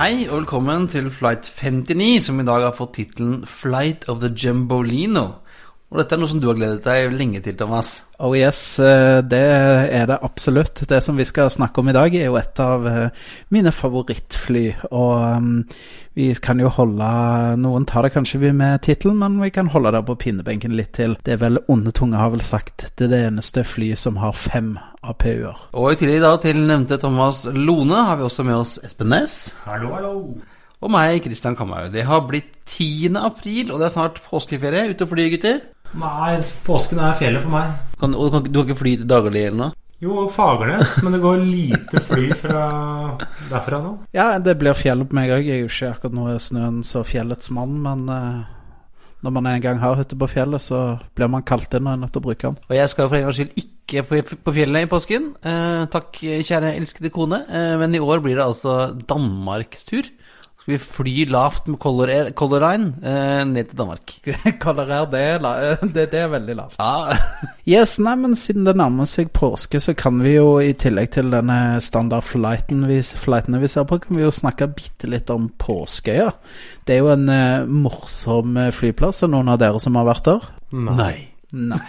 Hei og velkommen til Flight 59, som i dag har fått tittelen Flight of the Jumbolino. Og dette er noe som du har gledet deg lenge til, Thomas. Oh yes, eh, det er det absolutt. Det som vi skal snakke om i dag, er jo et av eh, mine favorittfly. Og um, vi kan jo holde Noen tar det kanskje med tittelen, men vi kan holde det på pinnebenken litt til. Det er vel Onde tunge har vel sagt det er det eneste flyet som har fem APU-er. Og i tillegg da til nevnte Thomas Lone har vi også med oss Espen Næss. Hallo, hallo. Og meg, Christian Kamhaug. Det har blitt 10. april, og det er snart påskeferie. Ute og fly, gutter? Nei, påsken er fjellet for meg. Kan, og du kan, du kan ikke fly daglig eller noe? Jo, Fagernes, men det går lite fly fra derfra nå. Ja, det blir fjellet på meg òg. Jeg er jo ikke akkurat nå snøen så fjellets mann, men uh, når man en gang har hytte på fjellet, så blir man kalt inn og er nødt til å bruke den. Og jeg skal for en gangs skyld ikke på, på fjellet i påsken. Eh, takk, kjære elskede kone. Eh, men i år blir det altså Danmarkstur. Skal vi fly lavt med Color, Air, Color Line eh, ned til Danmark. Color Air, det, er la- det, det er veldig lavt. Ja, Yes, nei, men siden det nærmer seg påske, så kan vi jo i tillegg til denne standard-flighten vi, flightene vi ser på, kan vi jo snakke bitte litt om Påskeøya. Det er jo en eh, morsom eh, flyplass. Er det noen av dere som har vært der? Nei. Nei.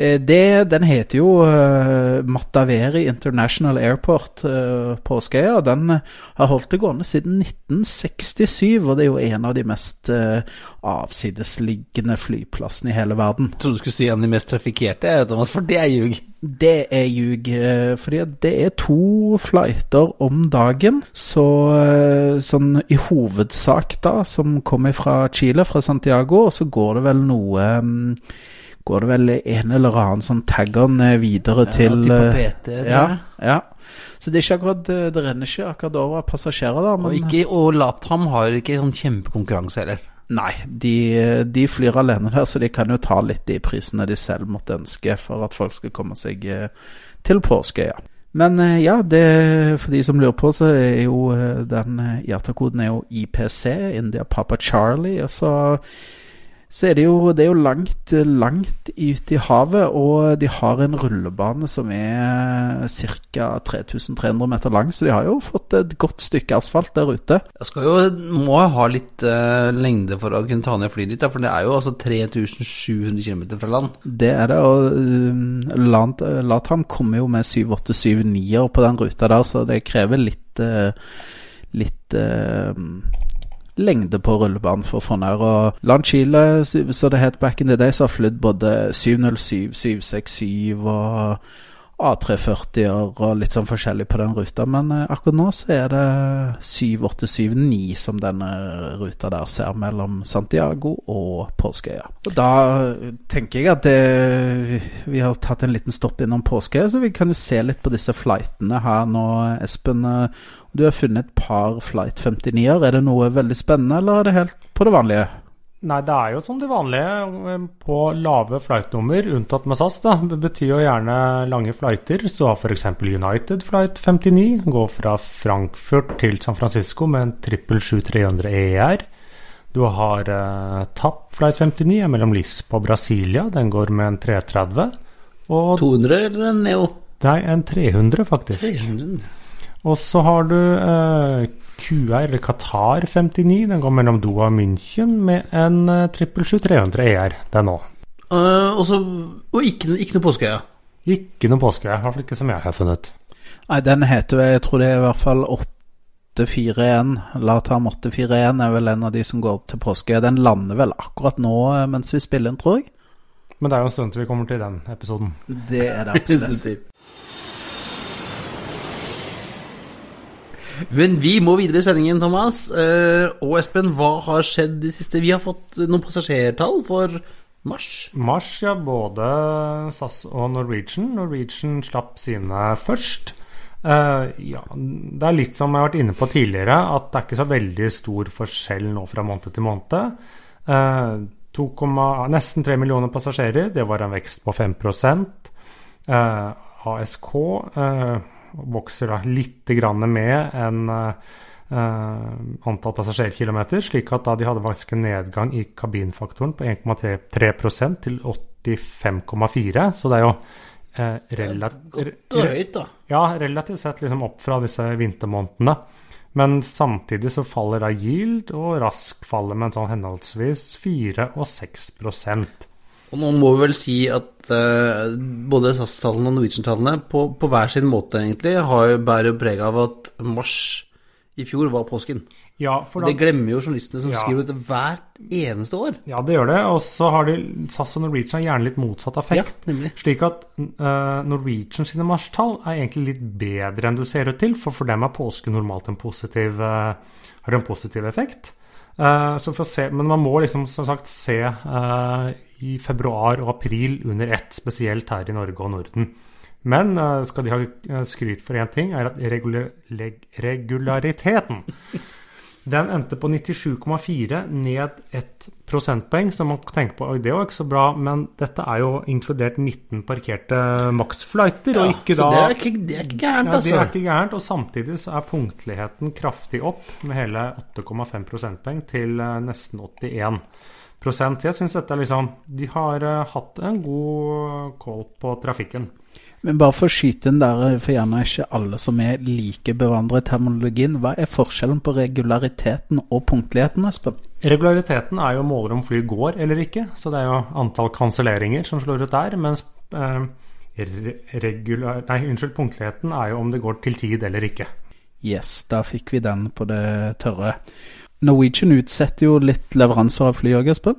Eh, Det, den heter jo uh, Mataveri International Airport, uh, Påskeøya. Den eh, har holdt det gående siden 1967, og det er jo en av de mest uh, avsidesliggende flyplassene i hele verden. Jeg trodde du skulle si en av de mest trafikkerte, Thomas, for det er ljug. Det er ljug, uh, fordi det er to flighter om dagen. Så sånn i hovedsak, da, som kommer fra Chile, fra Santiago, og så går det vel noe mm, Går det vel en eller annen sånn tagger videre til til eh, PT, tror ja, ja. Så det er ikke akkurat eh, Det renner ikke akkurat over passasjerer, da. Og, ikke, og Latam har ikke sånn kjempekonkurranse heller. Nei, de, de flyr alene der, så de kan jo ta litt de prisene de selv måtte ønske for at folk skal komme seg eh, til Påskeøya. Men eh, ja, det, for de som lurer på, så er jo eh, den eh, IATA-koden er jo IPC, India Papa Charlie. Og så, så er det jo, det er jo langt, langt ute i havet, og de har en rullebane som er ca. 3300 meter lang, så de har jo fått et godt stykke asfalt der ute. Jeg skal jo, må ha litt uh, lengde for å kunne ta ned flyet ditt, for det er jo altså 3700 km fra land. Det er det, og uh, Lat- Latam kommer jo med 7-8-7-9-er på den ruta der, så det krever litt uh, Litt eh, lengde på rullebanen for ned. Og Lanchile, som det het back in the day, så har flydd både 707, 767 og A340-er og litt sånn forskjellig på den ruta, men eh, akkurat nå så er det 7879 som denne ruta der ser mellom Santiago og Påskeøya. Og da eh, tenker jeg at det, vi har tatt en liten stopp innom Påskeøya, så vi kan jo se litt på disse flightene her nå, Espen. eh, Du har funnet et par Flight 59-er. Er det noe veldig spennende, eller er det helt på det vanlige? Nei, det er jo som det vanlige eh, på lave flightnummer, unntatt med SAS. da. Det betyr jo gjerne lange flighter. Så har f.eks. United flight 59 går fra Frankfurt til San Francisco med en 777-300 ER. Du har eh, TAP flight 59 er mellom Lisboa og Brasilia. Den går med en 330. Og 200 eller en Neo? er en 300, faktisk. 300. Og så har du eh, QR, eller Qatar 59. Den går mellom Doha og München med en eh, 777-300 ER. Det er nå. også, og ikke, ikke noe ja Ikke noe påske, i hvert fall ikke som jeg har funnet. Nei, den heter jeg tror det er i hvert fall 841. Latam 841 er vel en av de som går opp til påske. Den lander vel akkurat nå eh, mens vi spiller den, tror jeg. Men det er jo en stund til vi kommer til den episoden. Det er det absolutt. Men vi må videre i sendingen, Thomas. Eh, og Espen, hva har skjedd i det siste? Vi har fått noen passasjertall for mars. Mars, ja, både SAS og Norwegian. Norwegian slapp sine først. Uh, ja, det er litt som jeg har vært inne på tidligere, at det er ikke så veldig stor forskjell nå fra måned til måned. Uh, 2, nesten 3 millioner passasjerer, det var en vekst på 5 uh, ASK eh, vokser da litt grann med enn eh, antall passasjerkilometer, slik at da de hadde faktisk en nedgang i kabinfaktoren på 1,3% til 85,4. Så det er jo eh, relativt høyt, da. ja, relativt sett liksom opp fra disse vintermånedene. Men samtidig så faller da yield, og rask faller med en sånn henholdsvis 4 og 6 Og nå må vi vel si at uh, både SAS-tallene og Norwegian-tallene på, på hver sin måte egentlig har jo bærer preg av at mars i fjor var påsken. Ja, for da, Det glemmer jo journalistene som Ja. skriver dette hvert eneste år. ja, det gjør det. Og så har de SAS og Norwegian har gjerne litt motsatt effekt. Ja, nemlig. Slik at uh, Norwegian sine marstall er egentlig litt bedre enn du ser ut til, for for dem er påske normalt en positiv, uh, har en positiv effekt. Uh, så for å se, men man må liksom som sagt se eh, i februar og april under ett, spesielt her i Norge og Norden. Men eh, skal de ha eh, skryt for én ting, er at regular, regulariteten den endte på 97,4, ned ett prosentpoeng. Så man kan tenke på det var ikke så bra, men dette er jo inkludert 19 parkerte maksflighter, og ikke så da det er ikke, det er ikke gærent, ja, det altså. er ikke gærent, og samtidig så er punktligheten kraftig opp med hele 8,5 prosentpoeng til eh, nesten 81 Jeg syns dette er liksom De har eh, hatt en god kål på trafikken. Men bare for å skyte inn der, for gjerne ikke alle som er like bevandret i terminologien. Hva er forskjellen på regulariteten og punktligheten, Espen? Regulariteten er jo måler om fly går eller ikke, så det er jo antall kanselleringer som slår ut der. Mens eh, regular, nei, unnskyld, punktligheten er jo om det går til tid eller ikke. Yes, da fikk vi den på det tørre. Norwegian utsetter jo litt leveranser av fly òg, Espen?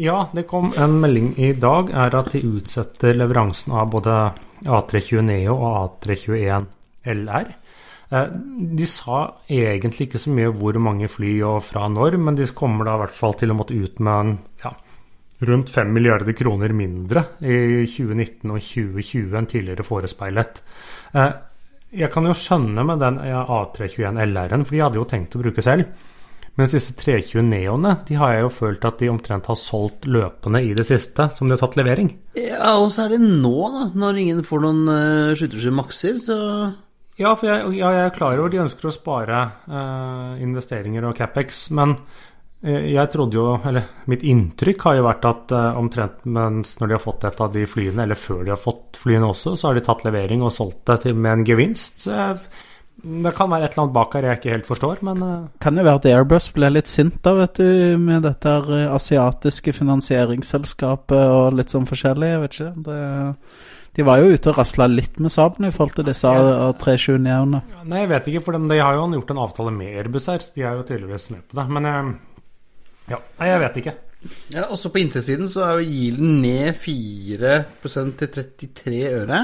Ja, det kom en melding i dag, er at de utsetter leveransen av både A320 Neo og A321 LR. Eh, De sa egentlig ikke så mye hvor mange fly og fra når, men de kommer da i hvert fall til å måtte ut med en, ja, rundt 5 milliarder kroner mindre i 2019 og 2020 enn tidligere forespeilet. Eh, Jeg kan jo skjønne med den A321 LR-en, for de hadde jo tenkt å bruke selv. Mens disse 320 Neoene de har jeg jo følt at de omtrent har solgt løpende i det siste, som de har tatt levering. Ja, og så er det nå, da, når ingen får noen uh, skyttersky makser, så Ja, for jeg, ja, jeg er klar over de ønsker å spare uh, investeringer og Capex, men eh, jeg trodde jo, eller mitt inntrykk har jo vært at uh, omtrent mens når de har fått et av de flyene, eller før de har fått flyene også, så har de tatt levering og solgt det til, med en gevinst. Så jeg, det kan være et eller annet bak her jeg ikke helt forstår, men eh, Kan det være at Airbus ble litt sint da, vet du, med dette eh, asiatiske finansieringsselskapet og litt sånn forskjellig, jeg vet ikke. Det, de var jo ute og rasla litt med Saben i forhold til disse A320-ene. Nei, jeg vet ikke, for de, de har jo gjort en avtale med Airbus her, så de er jo tydeligvis med på det. Men eh, ja, jeg vet ikke. Ja, også på inntektssiden så er jo Gilen ned 4% til 33 øre.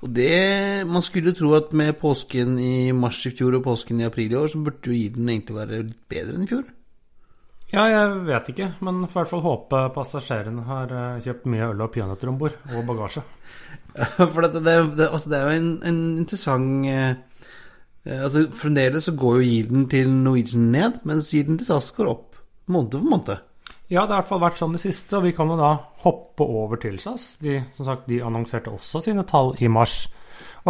Og det Man skulle jo tro at med påsken i mars i fjor og påsken i april i år, så burde jo ilden egentlig være litt bedre enn i fjor. Ja, jeg vet ikke, men får i hvert fall håpe passasjerene har eh, kjøpt mye øl og peanøtter om bord, og bagasje. For det, det, det, altså det er jo en, en interessant eh, eh, altså Fremdeles så går jo yielden til Norwegian ned, mens yielden til SAS går opp måned for måned. Ja, det har i hvert fall vært sånn det siste, og vi kan jo da hoppe over til SAS. De, som sagt, de annonserte også sine tall i mars,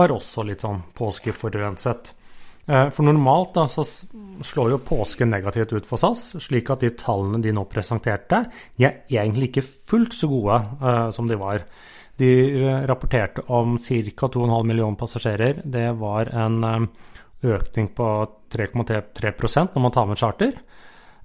er også litt sånn påskeforurenset. Eh, For normalt da, så slår jo påsken negativt ut for SAS, slik at de tallene de nå presenterte, de er egentlig ikke fullt så gode uh, som de var. De eh, rapporterte om ca. 2,5 millioner passasjerer. Det var en økning på 3,3% når man tar med charter.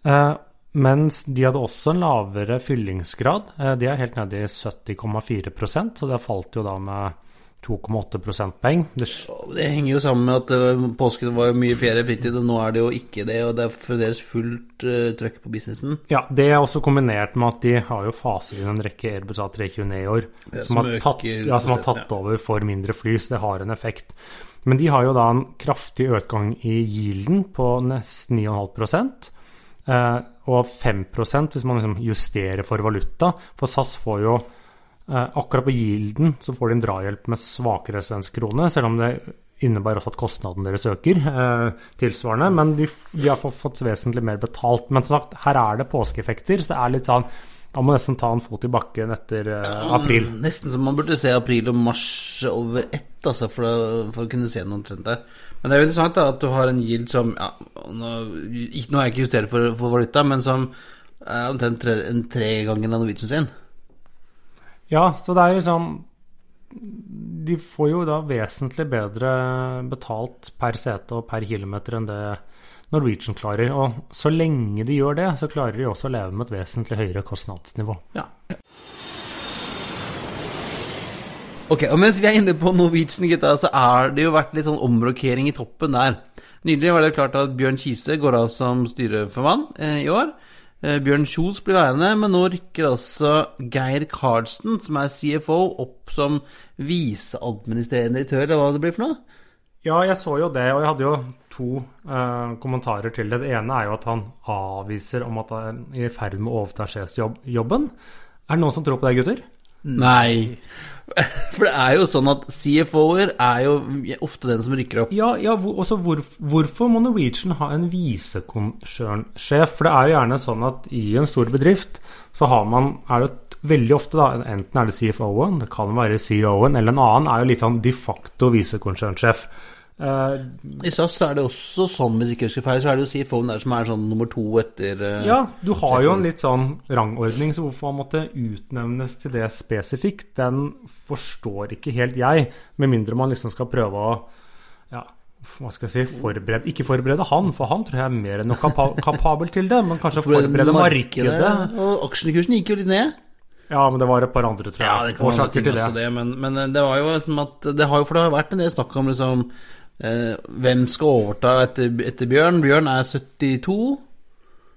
Eh, mens de hadde også en lavere fyllingsgrad. Eh, de er helt nede i 70,4% så det falt jo da med 2,8 prosentpoeng. Det Det henger jo sammen med at eh, påsken var mye ferie fritid, og nå er det jo ikke det, og det er fremdeles fullt uh, trøkk på businessen. Ja, det er også kombinert med at de har jo faset inn en rekke Airbus A320 i år som, som har tatt, øker ja, som har tatt over for mindre fly, så det har en effekt. Men de har jo da en kraftig økning i yielden på nesten 9,5 eh, og 5% hvis man liksom justerer for valuta. For SAS får jo eh, akkurat på gilden så får de en drahjelp med svakere svensk krone, selv om det innebærer også at kostnaden deres øker eh, tilsvarende. Men de, de har fått, vesentlig mer betalt. Men som sagt, her er det påskeeffekter, så det er litt sånn Da må nesten ta en fot i bakken etter eh, april. Nesten som man burde se april og mars over ett, altså, for, å, for å kunne se noe omtrent der. Men det er jo interessant da, at du har en yield som ja, nå, nå er jeg ikke justert for, for valuta, men som er omtrent tre, en tre ganger av Norwegian sin. Ja, så det er liksom De får jo da vesentlig bedre betalt per sete og per kilometer enn det Norwegian klarer. Og så lenge de gjør det, så klarer de også å leve med et vesentlig høyere kostnadsnivå. Ja. Ok, og mens vi er inne på Norwegian, gutta, så er det jo vært litt sånn omrokering i toppen der. Nylig var det klart at Bjørn Kise går av som styreformann eh, i år. Eh, Bjørn Kjos blir værende, men nå rykker altså Geir Karlsen, som er CFO, opp som viseadministrerende direktør, eller hva det blir for noe? Ja, jeg så jo det, og jeg hadde jo to eh, kommentarer til det. Det ene er jo at han avviser om at han er i ferd med å overta sjefsjobben. Er det noen som tror på det, gutter? Nei. For det er jo sånn at CFO-er er jo ofte den som rykker opp. Ja, ja også hvor, hvorfor må Norwegian ha en visekonsernsjef? For det er jo gjerne sånn at i en stor bedrift så har man er det veldig ofte da, Enten er det CFO-en, det kan være CEO-en, eller en annen er jo litt sånn de facto visekonsernsjef. Uh, I SAS er det også sånn, hvis ikke jeg husker feil, så er det jo CFO-en der som er sånn nummer to etter uh, Ja, du har jo en litt sånn rangordning, så hvorfor han måtte utnevnes til det spesifikt, den forstår ikke helt jeg, med mindre man liksom skal prøve å ja, hva skal jeg si, forberede Ikke forberede han, for han tror jeg er mer enn nok kapa kapabel til det, men kanskje forberede markedet. markedet. Og aksjekursen gikk jo litt ned. Ja, men det var et par andre, tror jeg. Ja, det kan årsaker til det. det men, men, det var jo som at det har jo For det har vært en del snakk om liksom eh, Hvem skal overta etter, etter, Bjørn? Bjørn er 72.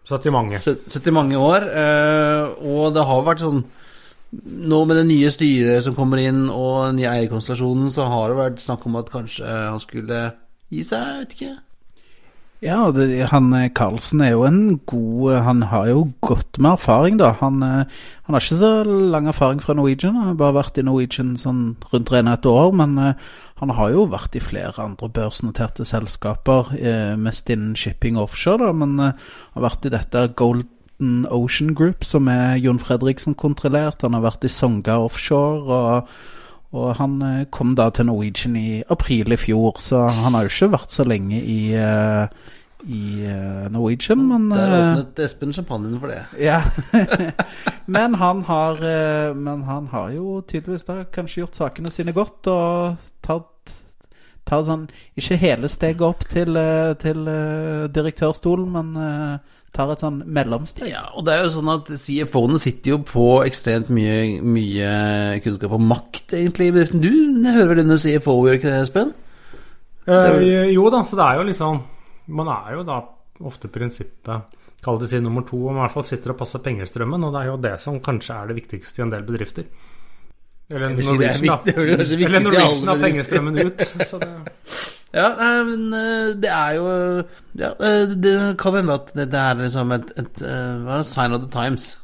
70 mange. 70 mange år. Eh, og det har vært sånn Nå med det nye styret som kommer inn, og den nye eierkonstellasjonen, så har det vært snakk om at kanskje han skulle gi seg, jeg vet ikke. Ja, det, han Karlsen er jo en god Han har jo godt med erfaring, da. Han, han har ikke så lang erfaring fra Norwegian. Han har bare vært i Norwegian sånn rundt regna et år. Men han har jo vært i flere andre børsnoterte selskaper, mest innen shipping offshore, da. Men har vært i dette Golden Ocean Group, som er Jon Fredriksen kontrollert. Han har vært i Songa offshore. og og han eh, kom da til Norwegian i april i fjor, så han har jo ikke vært så lenge i, i uh, Norwegian, men Der åpnet Espen champagnen for det. Ja. men, han har, uh, men han har jo tydeligvis da kanskje gjort sakene sine godt og tatt, tatt sånn Ikke hele steget opp til, til direktørstolen, men tar et sånn mellomsteg. Ja, og det er jo sånn at CFO-ene sitter jo på ekstremt mye, mye kunnskap og makt, egentlig, i bedriften. Du hører vel denne CFO, gjør ikke det, Espen? Eh, jo da, så det er jo liksom Man er jo da ofte prinsippet Kall det si nummer to, og man i hvert fall sitter og passer pengestrømmen, og det er jo det som kanskje er det viktigste i en del bedrifter. Eller Norwegian, si Eller Norwegian har pengestrømmen ut. Så det ja, men eh, det er jo ja, eh, Det kan hende at det er liksom et, et, et eh, sign of the times.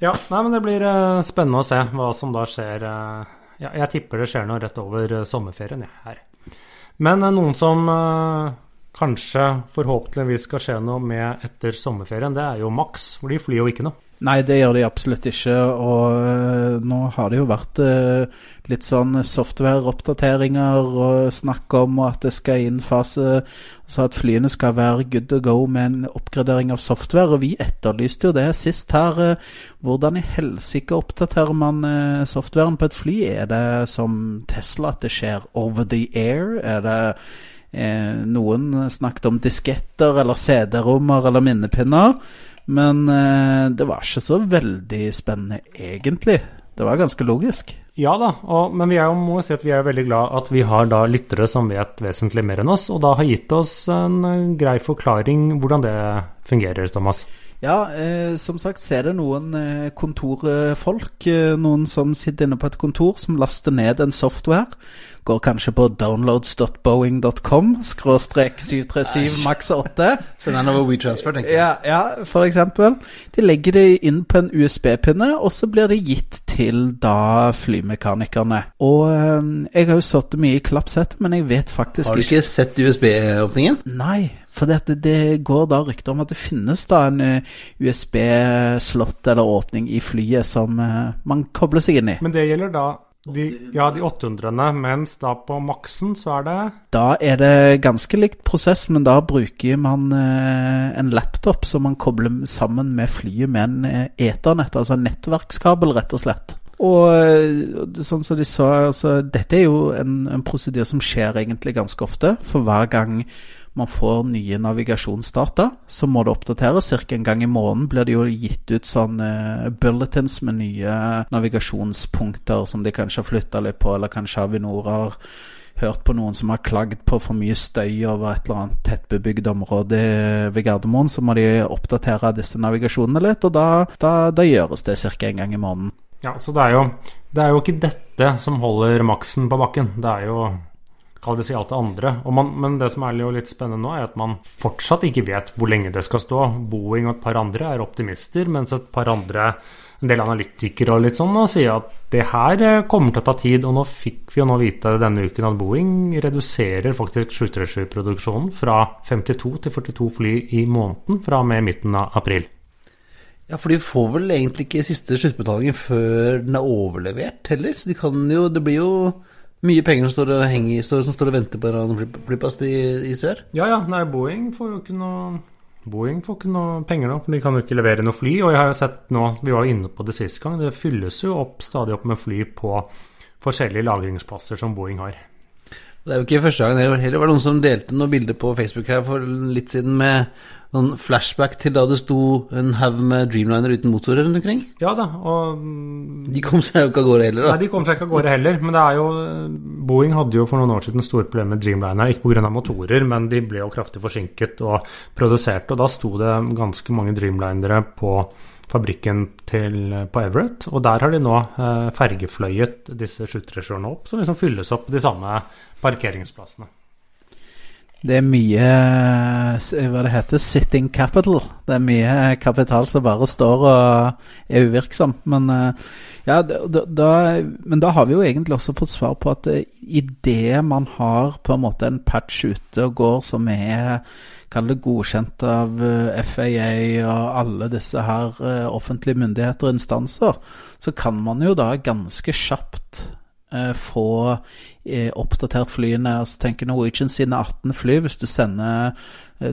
Ja, nei, men det blir spennende å se hva som da skjer. Ja, jeg tipper det skjer noe rett over sommerferien, ja, her. Men noen som kanskje forhåpentligvis skal skje noe med etter sommerferien, det er jo maks. For de flyr jo ikke noe. Nei, det gjør de absolutt ikke. Og uh, nå har det jo vært uh, litt sånn software-oppdateringer og snakk om at det skal innfase Altså at flyene skal være good to go med en oppgradering av software. Og vi etterlyste jo det sist her. Uh, hvordan i helsike oppdaterer man softwaren på et fly? Er det som Tesla at det skjer over the air? Er det noen snakket om disketter eller CD-rommer eller minnepinner? Men eh, det var ikke så veldig spennende, egentlig. Det var ganske logisk. Ja da, og, men vi er jo, må si at vi er veldig glad at vi har da lyttere som vet vesentlig mer enn oss, og da har gitt oss en eh, grei forklaring hvordan det fungerer, Thomas. Ja, eh, som sagt så er det noen eh, kontorfolk, eh, noen som sitter inne på et kontor, som laster ned en software. Går kanskje på downloads.boeing.com, skråstrek 737 maks 8. Så den over WeTransfer, tenker jeg. Ja, ja, for eksempel. De legger det inn på en USB-pinne, og så blir det gitt til da flymekanikerne. Og eh, jeg har jo sittet mye i klappsettet, men jeg vet faktisk ikke Har du ikke sett USB-åpningen? Nei, for det, det går da rykter om at det finnes da en eh, USB-slott eller åpning i flyet som eh, man kobler seg inn i. Men det gjelder da de, ja, de 800-ene, mens da på maksen så er det Da er det ganske likt prosess, men da bruker man eh, en laptop som man kobler sammen med flyet med en eternett, altså en nettverkskabel, rett og slett. Og sånn som de sa, altså dette er jo en, en prosedyre som skjer egentlig ganske ofte. For hver gang man får nye navigasjonsdata, så må det oppdateres. Ca. en gang i måneden blir det jo gitt ut sånne bulletins med nye navigasjonspunkter som de kanskje har flytta litt på, eller kanskje Avinor har hørt på noen som har klagd på for mye støy over et eller annet tettbebygd område ved Gardermoen, så må de oppdatere disse navigasjonene litt, og da, da, da gjøres det ca. en gang i måneden. Ja, så det er, jo, det er jo ikke dette som holder maksen på bakken. Det er jo kall det si alt det andre. Man, men det som er litt spennende nå, er at man fortsatt ikke vet hvor lenge det skal stå. Boeing og et par andre er optimister, mens et par andre, en del analytikere og litt sånn, og sier at det her eh, kommer til å ta tid. Og nå fikk vi jo nå vite denne uken at Boeing reduserer faktisk 737-produksjonen fra 52 til 42 fly i måneden fra og med midten av april. Ja, for de får vel egentlig ikke siste sluttbetaling før den er overlevert heller. Så de kan jo Det blir jo mye penger som står og, henger, står, som står og venter på en flyplass i, i, sør. Ja, ja. Nei, Boeing får jo ikke noe Boeing får ikke noe penger nå, for de kan jo ikke levere noe fly. Og jeg har jo sett nå, vi var jo inne på det sist gang, det fylles jo opp stadig opp med fly på forskjellige lagringsplasser som Boeing har. Det er jo ikke første gang det var noen som delte noen bilder på Facebook her for litt siden med noen flashback til da det sto en haug med Dreamliner uten motorer rundt omkring. Ja da, og De kom seg jo ikke av gårde heller, da. Nei, de kom seg ikke av gårde heller. Men det er jo Boeing hadde jo for noen år siden store problemer med Dreamliner, ikke pga. motorer, men de ble jo kraftig forsinket og produsert. Og da sto det ganske mange Dreamlinere på fabrikken til, på Everett. Og der har de nå eh, fergefløyet disse 737-ene opp, som liksom fylles opp de samme parkeringsplassene. Det er mye hva det heter, sitting capital. Det er mye kapital som bare står og er uvirksom. Men, ja, da, da, men da har vi jo egentlig også fått svar på at idet man har på en måte en patch ute og går som er kall det godkjent av FAA og alle disse her offentlige myndigheter og instanser, så kan man jo da ganske kjapt få oppdatert flyene. altså tenker Norwegian sine 18 fly, hvis du sender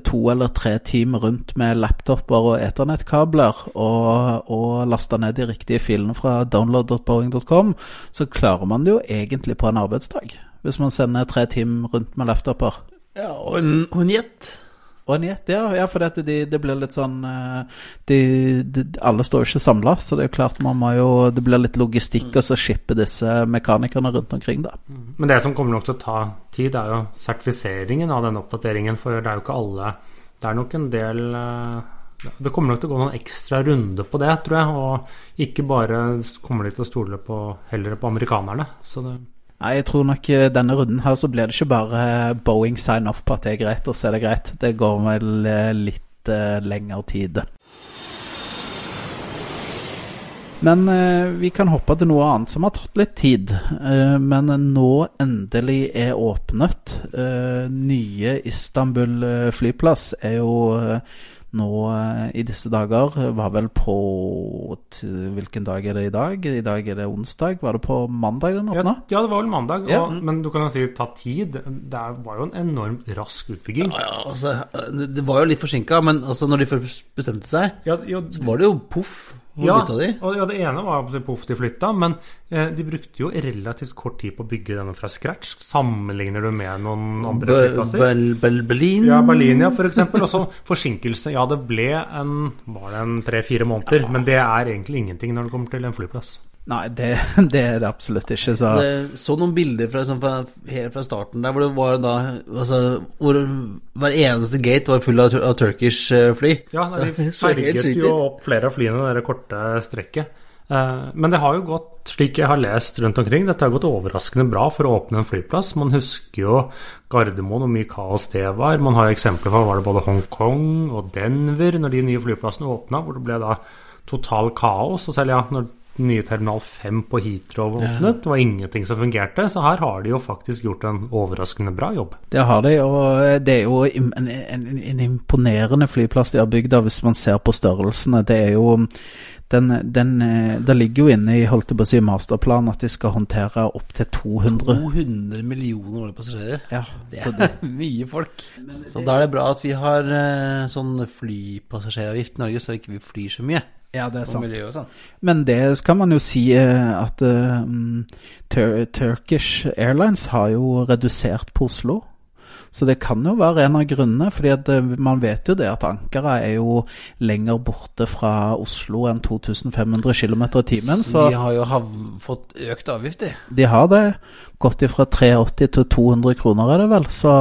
to eller tre team rundt med laptoper og eternettkabler og, og laster ned de riktige filene fra download.boeing.com, så klarer man det jo egentlig på en arbeidsdag. Hvis man sender tre team rundt med laptoper. Ja, og en, og en jet. Og en jet, ja. ja for det, de, det blir litt sånn de, de, Alle står jo ikke samla, så det er jo klart man må jo Det blir litt logistikk å shippe disse mekanikerne rundt omkring, da. Men det som kommer nok til å ta tid, er jo sertifiseringen av denne oppdateringen. For det er jo ikke alle Det er nok en del det kommer nok til å gå noen ekstra runder på det, tror jeg. Og ikke bare kommer de til å stole på heller på amerikanerne. Så det Nei, jeg tror nok denne runden her så blir det ikke bare Boeing sign off på at det er greit, og så er det greit. Det går vel litt uh, lengre tid. Men eh, vi kan hoppe til noe annet som har tatt litt tid. Eh, men nå endelig er åpnet. nye Istanbul flyplass er jo nå i disse dager var vel på Hvilken dag er det i dag? I dag er det onsdag. Var det på mandag den åpna? Ja, ja, det var vel mandag. Og, ja. Men du kan jo si ta tid. Det var jo en enormt rask utbygging. Ja, ja, altså, det var jo litt forsinka, men altså, når de først bestemte seg, ja, ja, så var det jo poff. Ja? Og, ja, det ene var poff, de flytta, men eh, de brukte jo relativt kort tid på å bygge denne fra scratch. Sammenligner du med noen andre flyplasser? Bel, Bel, Berlin? Ja, Berlin, ja, eksempel. Og så forsinkelse. Ja, det ble en Var det en tre-fire måneder? Men det er egentlig ingenting når det kommer til en flyplass. Nei, det, det, er det absolutt ikke. Så det, Så noen bilder fra, liksom, fra, helt fra starten der hvor det var da altså, Hvor hver eneste gate var full av, av Turkish fly. Ja, nei, de ferget jo opp flere av flyene det korte strekket. Eh, men det har jo gått, slik jeg har lest rundt omkring, dette har gått overraskende bra for å åpne en flyplass. Man husker jo Gardermoen og mye kaos det var. Man har eksempler fra var det både Hongkong og Denver når de nye flyplassene åpna, hvor det ble da total kaos. Og selv ja, når nye terminal 5 på Heathrow åpnet. Det var ingenting som fungerte, så her har de jo faktisk gjort en overraskende bra jobb. Det har de, og det er jo en, en, en imponerende flyplass de har bygd hvis man ser på størrelsene. Det er jo den, den, Det ligger jo inne i holdt jeg på å si, masterplanen at de skal håndtere opptil 200 200 millioner årlige passasjerer. Ja, Det er mye folk. Så da er det bra at vi har eh, sånn flypassasjeravgift i Norge, så ikke vi flyr så mye. Ja, det er sant. miljø og sånn. Men det skal man jo si eh, at mm, Tur Turkish Airlines har jo redusert på Oslo. Så det kan jo være en av grunnene, fordi at eh, man vet jo det at Ankara er jo lenger borte fra Oslo enn 2500 km i timen. Så De har jo fått økt avgift, de. de har det. Gått ifra 380 til 200 kroner, er det vel. Så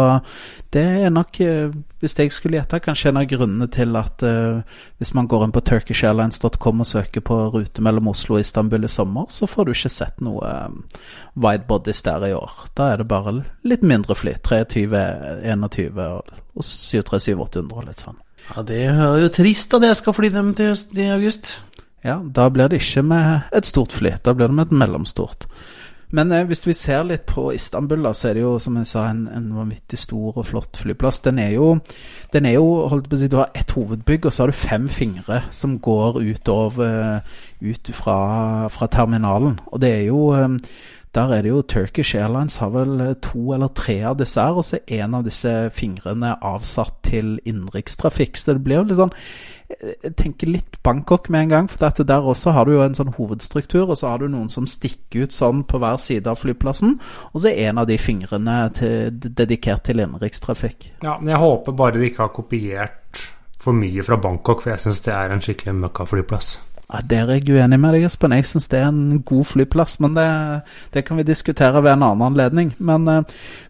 det er nok, eh, hvis jeg skulle gjette, kanskje en av grunnene til at uh, hvis man går inn på turkishairlines.com og søker på rute mellom Oslo og Istanbul i sommer, så får du ikke sett noe eh, widebodies der i år. Da er det bare litt mindre fly. 23, 21 og og 737 800 og litt sånn. Ja, Det er jo trist at jeg skal fly dem til i august. Ja, da blir det ikke med et stort fly, da blir det med et mellomstort. Men eh, hvis vi ser litt på Istanbul, da, så er det jo som jeg sa en, en vanvittig stor og flott flyplass. Den er jo, den er jo holdt på å si, Du har ett hovedbygg, og så har du fem fingre som går utover ut fra, fra terminalen. Og det er jo eh, der er det jo Turkish Airlines har vel eh, to eller tre av disse her, og så er en av disse fingrene avsatt til innenrikstrafikk. Så det blir jo litt sånn eh, Jeg tenker litt Bangkok med en gang, for dette der også har du jo en sånn hovedstruktur, og så har du noen som stikker ut sånn på hver side av flyplassen, og så er en av de fingrene til, dedikert til innenrikstrafikk. Ja, men jeg håper bare de ikke har kopiert for mye fra Bangkok, for jeg syns det er en skikkelig møkkaflyplass. Ja, Der er jeg uenig med deg, Espen. Jeg syns det er en god flyplass, men det, det kan vi diskutere ved en annen anledning. Men, eh,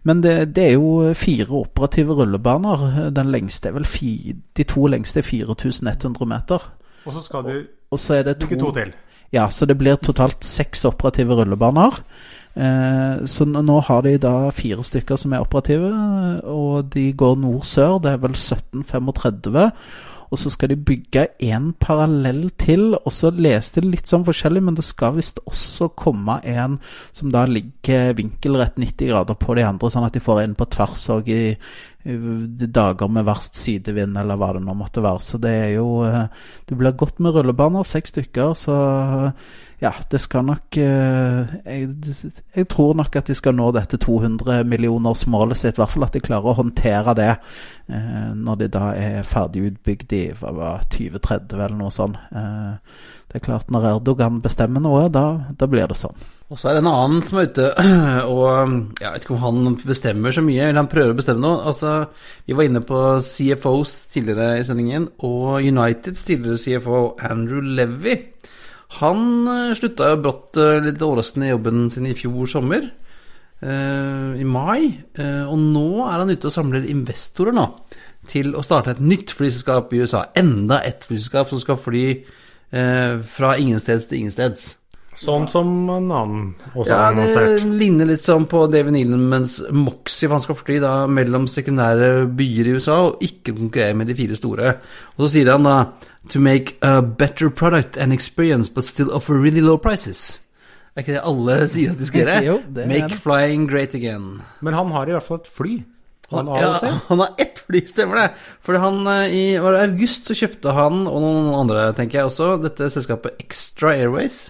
men det, det er jo fire operative rullebaner. Den lengste er vel fi, De to lengste er 4100 meter. Og så skal du Og så er det bygge to til. Ja, så det blir totalt seks operative rullebaner. Eh, så nå har de da fire stykker som er operative, og de går nord-sør. Det er vel 1735. Og så skal de bygge en parallell til, og så leste de litt sånn forskjellig, men det skal visst også komme en som da ligger vinkelrett 90 grader på de andre, sånn at de får en på tvers òg i, i dager med verst sidevind, eller hva det nå måtte være. Så det er jo eh, Det blir godt med rullebaner, seks stykker, så ja, det skal nok eh, jeg, jeg tror nok at de skal nå dette 200 millionersmålet sitt. I hvert fall at de klarer å håndtere det eh, når de da er ferdig utbygd i hva var 2030 eller noe sånt. Eh, det er klart, når Erdogan bestemmer noe, da, da blir det sånn. Og så er det en annen som er ute, og jeg vet ikke om han bestemmer så mye, eller han prøver å bestemme noe. Altså, vi var inne på CFOs tidligere i sendingen, og Uniteds tidligere CFO Andrew Levy. Han eh, slutta jo brått eh, litt overraskende i jobben sin i fjor sommer, eh, i mai. og nå er han ute og samler investorer nå, til å starte et nytt flyselskap i USA. Enda et flyselskap som skal fly fra ingensteds til ingensteds. Sånn som en annen også Ja, har det ligner litt sånn på David Nealmans Moxie, for han skal fly da mellom sekundære byer i USA og ikke konkurrere med de fire store. Og så sier han da To make a better product and experience, but still offer really low prices. Er ikke det alle sier at de skal gjøre? Jo, det er Make det. flying great again. Men han har i hvert fall et fly. Han har ja, han har ett fly, stemmer det. For han eh, i var det august så kjøpte han, og noen andre tenker jeg også, dette selskapet Extra Airways.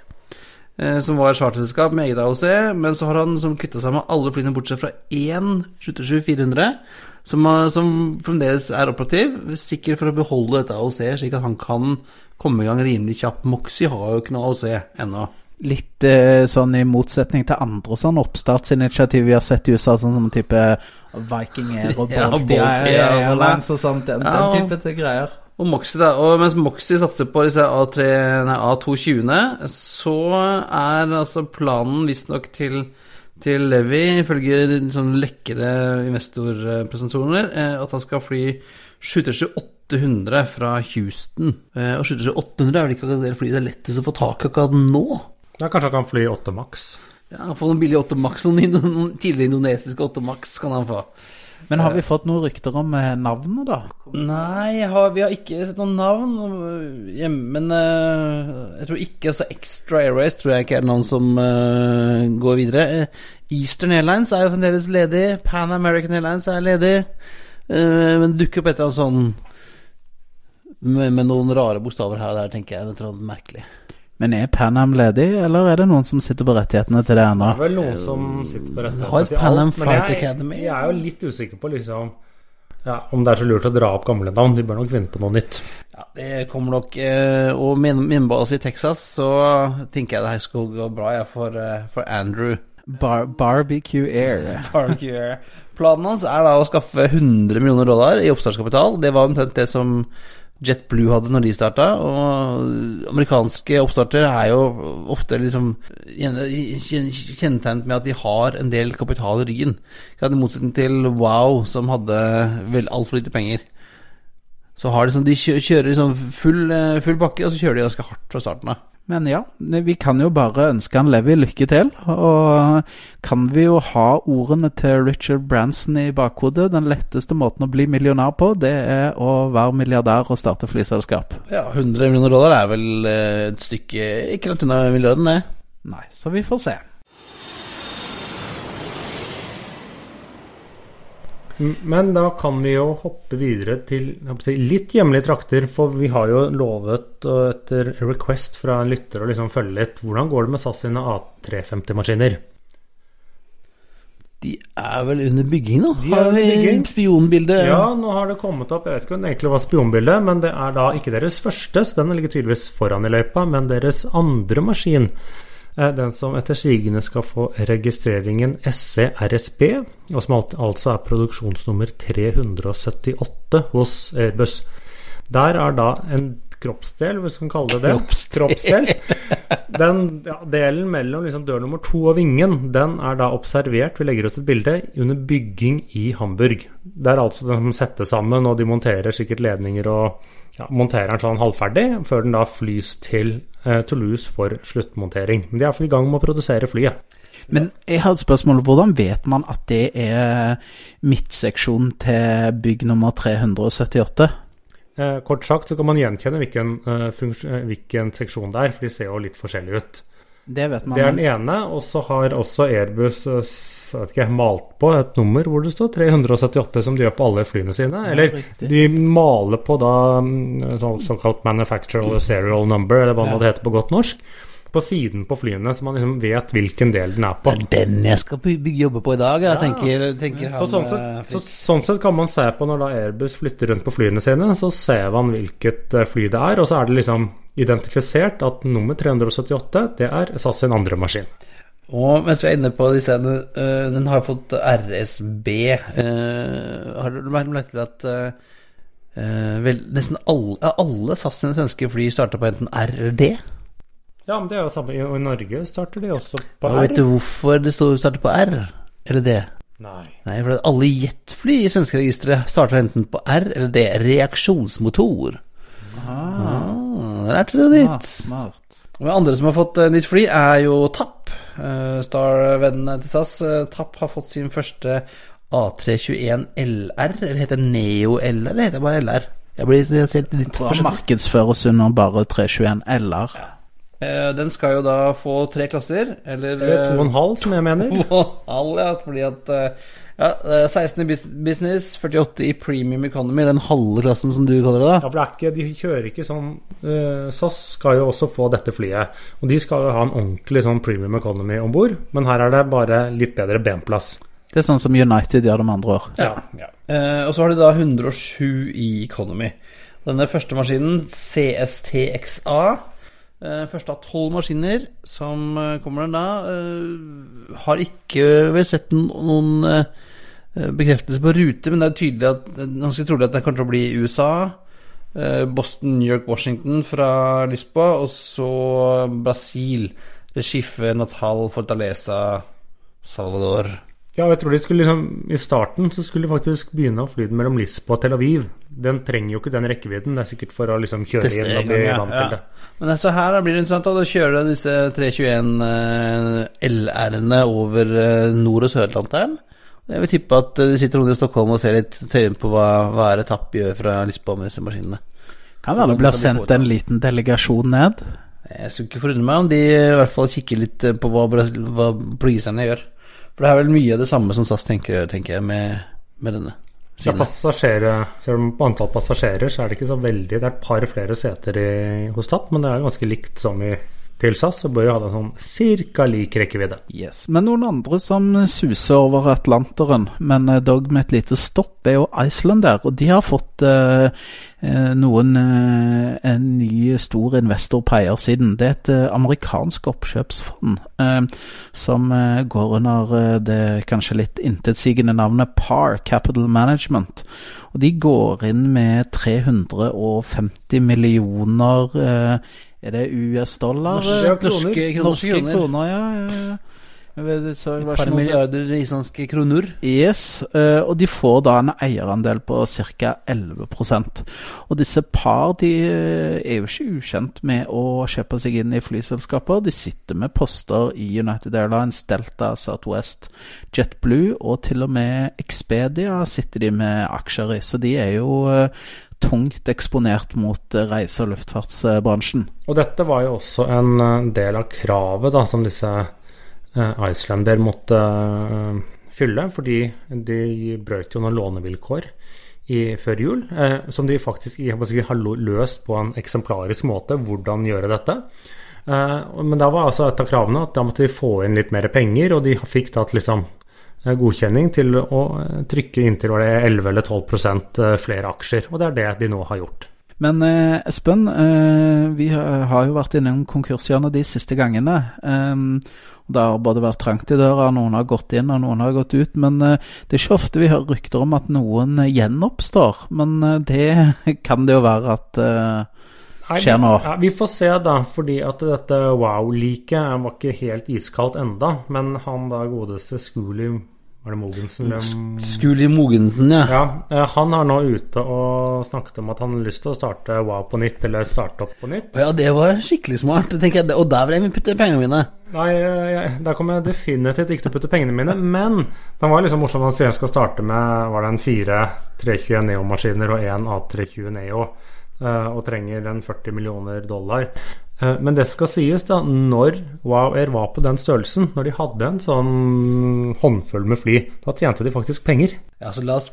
Eh, Som var charterselskap med eget AOC, men så har han som kvitta seg med alle flyene bortsett fra én 737-400, som, som fremdeles er operativ, sikkert for å beholde dette AOC, slik at han kan komme i gang rimelig kjapt. Moxie har jo ikke noe AOC ennå. Litt eh, sånn i motsetning til andre sånn oppstartsinitiativ vi har sett i USA, sånn som type Viking Air og Ja, Bolt Bolt Air og sånn, Airlines og sånt. Den, Ja, den type greier. Og Moxie da, og mens Moxie satser på disse A3, nei, A220-ene, så er altså planen visstnok til, til Levi, ifølge sånn lekkede investorpresentasjoner, eh, at han skal fly 737-800 fra Houston. Eh, Og 737-800 er vel ikke det flyet det er lettest å få tak i akkurat nå? Ja, kanskje han kan fly 8 Max. Ja, Få noen billige 8 Max, noen, noen tidligere indonesiske 8 Max kan han få. Men har vi fått noen rykter om eh, navnet, da? Nei, har, vi har ikke sett noen navn hjemme, men jeg tror ikke altså Extra Airways tror jeg ikke er noen som går videre. Eh, Eastern Airlines er jo fremdeles ledig. Pan American Airlines er ledig. Eh, men det dukker opp et eller annet sånn med, med noen rare bokstaver her og der, tenker jeg. Det er merkelig. Men er Pan Am ledig, eller er det noen som sitter på rettighetene til det ennå? Det er vel noen som sitter på rettighetene til alt, men jeg- Academy. Jeg er jo litt usikker på liksom ja, om det er så lurt å dra opp gamle navn. De bør nok vinne på noe nytt. Ja, det kommer nok eh, Og med oss i Texas, så tenker jeg det her skal gå bra jeg, for, eh, for Andrew. Bar Barbecue Air. Barbecue. Air. Planen hans er da å skaffe 100 millioner dollar i oppstartskapital. Det var omtrent det som JetBlue hadde når de starta. Og amerikanske oppstarter er jo ofte liksom kjennetegnet med at de har en del kapital i ryggen. I motsetning til Wow, som hadde vel altfor lite penger. Så har de, sånn, de kjører liksom full, eh, full bakke, og så kjører de ganske hardt fra starten av. Men ja, vi kan jo bare ønske han Levi lykke til. Og kan vi jo ha ordene til Richard Branson i bakhodet. Den letteste måten å bli millionær på, det er å være milliardær og starte flyselskap. Ja, 100 millioner dollar er vel eh, et stykke ikke langt unna milliarden, det. Nei, så vi får se. Men da kan vi jo hoppe videre til si, litt hjemlige trakter, for vi har jo lovet etter request fra en lytter å liksom følge litt hvordan går det med SAS sine A350-maskiner. De er vel under bygging nå? De er Har under vi bygging. spionbildet Ja, nå har det kommet opp Jeg vet ikke om det egentlig var spionbildet, men det er da ikke deres første, så den ligger tydeligvis foran i løypa, men deres andre maskin. Eh, Den som etter sigende skal få registreringen SCRSB, og som altså er produksjonsnummer 378 hos Airbus. Der er da en kroppsdel, hvis vi kan kalle det det. Kroppsdel. Den ja, delen mellom liksom dør nummer to og vingen, den er da observert, vi legger ut et bilde, under bygging i Hamburg. Det er altså den som settes sammen, og de monterer sikkert ledninger og ja, monterer den sånn halvferdig, før den da flys til eh, Toulouse for sluttmontering. Men de er i hvert fall i gang med å produsere flyet. Men jeg har et spørsmål. Hvordan vet man at det er midtseksjonen til bygg nummer 378? Eh, kort sagt så kan man gjenkjenne hvilken, eh, eh, hvilken seksjon det er, for de ser jo litt forskjellige ut. Det vet man. Det er den ene, og så har også Airbus eh, jeg vet ikke, malt på et nummer hvor det står 378, som de gjør på alle flyene sine. Eller ja, de maler på da mm, så, såkalt manufacturer serial number, eller hva Ja. det heter på godt norsk, på siden på flyene, så man liksom vet hvilken del den er på. Det er den jeg skal jobbe på i dag, jeg tenker, tenker han. Så sånn, eh, sett, så sånn sett kan man se på når da Airbus flytter rundt på flyene sine, så ser man hvilket eh, fly det er, og så er det liksom identifisert at nummer 378, det er SAS sin andre maskin. Og mens vi er inne på disse eh, Den har fått RSB. eh, har du lagt merke til at eh, vel, nesten alle, alle SAS sine svenske fly starter på enten R eller D? Ja, men det er jo samme. I, i Norge starter de også på Og vet du hvorfor det står starter på R eller D? Nei. Nei, for alle jetfly i svenske registre starter enten på R eller D. Reaksjonsmotor. Ah, der er det noe Smart, smart. Og andre som har fått nytt fly, er jo TAP. Uh, Star-vennene til SAS. Tapp har fått sin første A321 LR. Eller heter det Neo LR, eller heter det bare LR? Jeg blir litt, litt markedsføres under bare 321 LR. Eh, den skal jo da få tre klasser, eller Eller to og en halv, som jeg mener. To og en halv, ja, fordi at eh, ja, eh, 16 i business, 48 i premium economy, den halve klassen som du kaller det, Ja, for det er ikke, De kjører ikke sånn eh, SAS skal jo også få dette flyet. Og de skal jo ha en ordentlig sånn premium economy om bord, men her er det bare litt bedre benplass. Det er sånn som United gjør det med andre år. Ja. Eh, og så har de da 107 i economy. Denne første maskinen, CSTXA, eh, første av tolv maskiner som eh, kommer den da, eh, har ikke vel sett noen bekreftelse på rute, men det er tydelig at ganske trolig at det kommer til å bli USA. Boston, New York, Washington fra Lisboa, og så Brasil. Recife, Natal, Fortaleza, Salvador. Ja, jeg tror de skulle liksom I starten så skulle de faktisk begynne å fly den mellom Lisboa og Tel Aviv. Den trenger jo ikke den rekkevidden. Det er sikkert for å liksom kjøre Teste og bli ja. vant til det. Men altså her blir det interessant. da kjører du disse 321 eh, LR-ene over eh, Nord- og Sør-Atlanteren. Jeg vil tippe at eh, de sitter rundt i Stockholm og ser litt tøyen på hva hva er etapp gjør fra Lisboa med disse maskinene. Kan være det blir sendt en liten delegasjon ned. Jeg skulle ikke forundre meg om de i hvert fall kikker litt eh, på hva, hva gjør. For det er vel mye av det samme som SAS tenker, tenker jeg, med, med denne. Ja, ser du på antall passasjerer, så er det ikke så veldig Det er et par flere seter i, hos TAP, men det er ganske likt som i, til SAS. Så bør jo ha det sånn cirka lik rekkevidde. Yes. Men noen andre som suser over Atlanteren, men eh, dog med et lite stopp, er jo Iceland der. Og de har fått eh, eh, noen eh, En ny stor investor på eiersiden. Det er et eh, amerikansk oppkjøpsfond eh, som går under det kanskje litt intetsigende navnet PAR, Capital Management. Og de går inn med 350 millioner eh, Er det US-dollar? Norske, norske, kroner. Norske kroner, ja. ja, Et par milliarder islandske kroner. Yes, eh, og de får da en eierandel på ca. 11% Og disse par de eh, er jo ikke ukjent med å kjøpe seg inn i flyselskaper. De sitter med poster i United Airlines, Delta, Southwest, JetBlue og til og med Expedia sitter de med aksjer i. Så de er jo eh, tungt eksponert mot eh, reise- og luftfartsbransjen. Og dette var jo også en eh, del av kravet da, som disse eh, Icelander måtte fylle, fordi de brøt jo noen lånevilkår i, før jul, som de faktisk har løst på en eksemplarisk måte, hvordan gjøre dette. Men da var altså et av kravene at da måtte de få inn litt mer penger, og de fikk da liksom eh, godkjenning til å eh, trykke inntil var det 11 eller 12 eh, flere aksjer, og det er det de nå har gjort. Men eh, Espen, vi har jo vært innom konkurshjørnet de siste gangene. Og det har både vært trangt i døra, noen har gått inn og noen har gått ut. Men det er ikke ofte vi hører rykter om at noen gjenoppstår. Men det kan det jo være at skjer nå. Ja, vi får se, da. Fordi at dette wow-liket var ikke helt iskaldt enda. Men han da godeste Skuli Var det Mogensen? Skuli Mogensen, ja. Ja, eh, han er nå ute og snakket om at han har lyst til å starte Wow på nytt, eller starte opp på nytt. Ja, det var skikkelig smart. tenker jeg. Og der vil jeg putte pengene mine. Nei, eh, jeg, der kommer jeg definitivt ikke til å putte pengene mine. Men den var liksom morsom. Han sier han skal starte med var det en fire 321 Neo-maskiner og én A320 Neo. eh, Og trenger en 40 millioner dollar. Eh, Men det skal sies, da, når Wow Air var på den størrelsen, når de hadde en sånn håndfull med fly, da tjente de faktisk penger. Ja, så La oss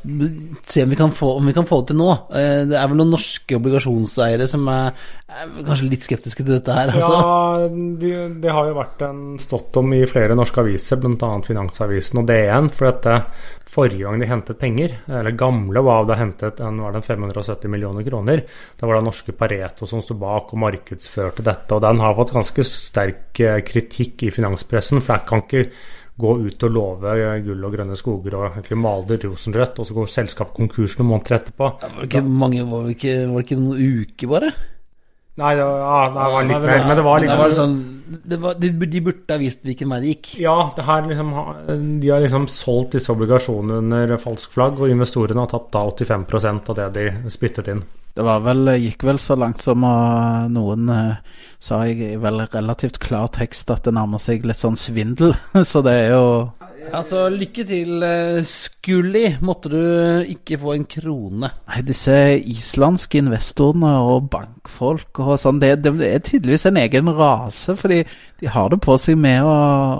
se om vi kan få, om vi kan få det til nå. Eh, Det er vel noen norske obligasjonseiere som er, er kanskje litt skeptiske til dette her. Altså. Ja, det de har jo vært en stått om i flere norske aviser, bl.a. Finansavisen og DN. For dette forrige gang de hentet penger, eller gamle Wow, da hentet en, var det en 570 millioner kroner. Da var det norske Pareto som sto bak og markedsførte dette. Og den har fått ganske sterk eh, kritikk i finanspressen, for jeg kan ikke gå ut og love gull og grønne skoger og egentlig male det rosenrødt, og så går selskapet konkurs noen måneder etterpå. Ja, var ikke mange, var det ikke, var det ikke noen uker, bare? Nei, det var, ja, det var litt mer, men det var liksom sånn, det var, de, de burde ha visst hvilken vei det gikk. Ja, det her liksom, de har liksom solgt disse obligasjonene under falsk flagg, og investorene har tapt da 85% av det de spyttet inn. Det var vel, gikk vel så langt som uh, noen uh, sa i vel relativt klar tekst at det nærmer seg litt sånn svindel. Så det er jo Altså, lykke til, Skulli. Måtte du ikke få en krone. Nei, disse islandske investorene og bankfolk og sånn, det, det er tydeligvis en egen rase, fordi de har det på seg med å,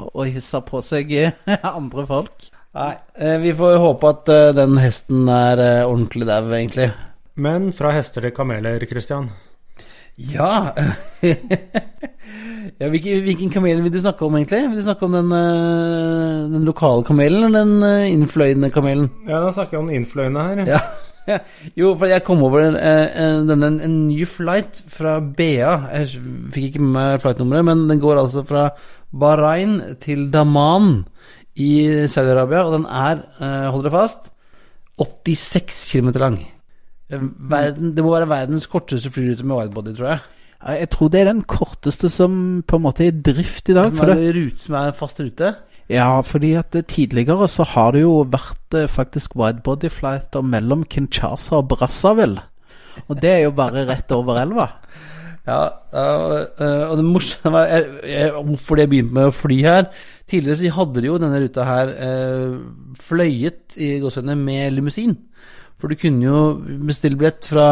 å hisse på seg andre folk. Nei, eh, vi får håpe at eh, den hesten er eh, ordentlig dau, egentlig. Men fra hester til kameler, Christian. Ja Ja, hvilken, hvilken kamel vil du snakke om, egentlig? Vil du snakke om den, eh, den lokale kamelen eller den eh, innfløyende kamelen? Ja, da snakker jeg om den innfløyende her. Ja. ja. Jo, for jeg kom over eh, denne, en ny flight fra BA. Jeg fikk ikke med meg flightnummeret, men den går altså fra Bahrain til Daman i Saudi-Arabia, og den er, hold dere fast, 86 km lang. Verden, det må være verdens korteste flyrute med widebody, tror jeg. Jeg tror det er den korteste som på en måte er i drift i dag. For er det, rute som er fast rute. ja, fordi at eh, tidligere så har det jo vært eh, faktisk widebody-flighter mellom Kinshasa og Brazzaville. Og det er jo bare rett over elva. Ja, øh, og det morsomme var Hvorfor det begynte med å fly her Tidligere så hadde de jo denne ruta her fløyet i gåsehudene med limousin. For du kunne jo bestille billett fra,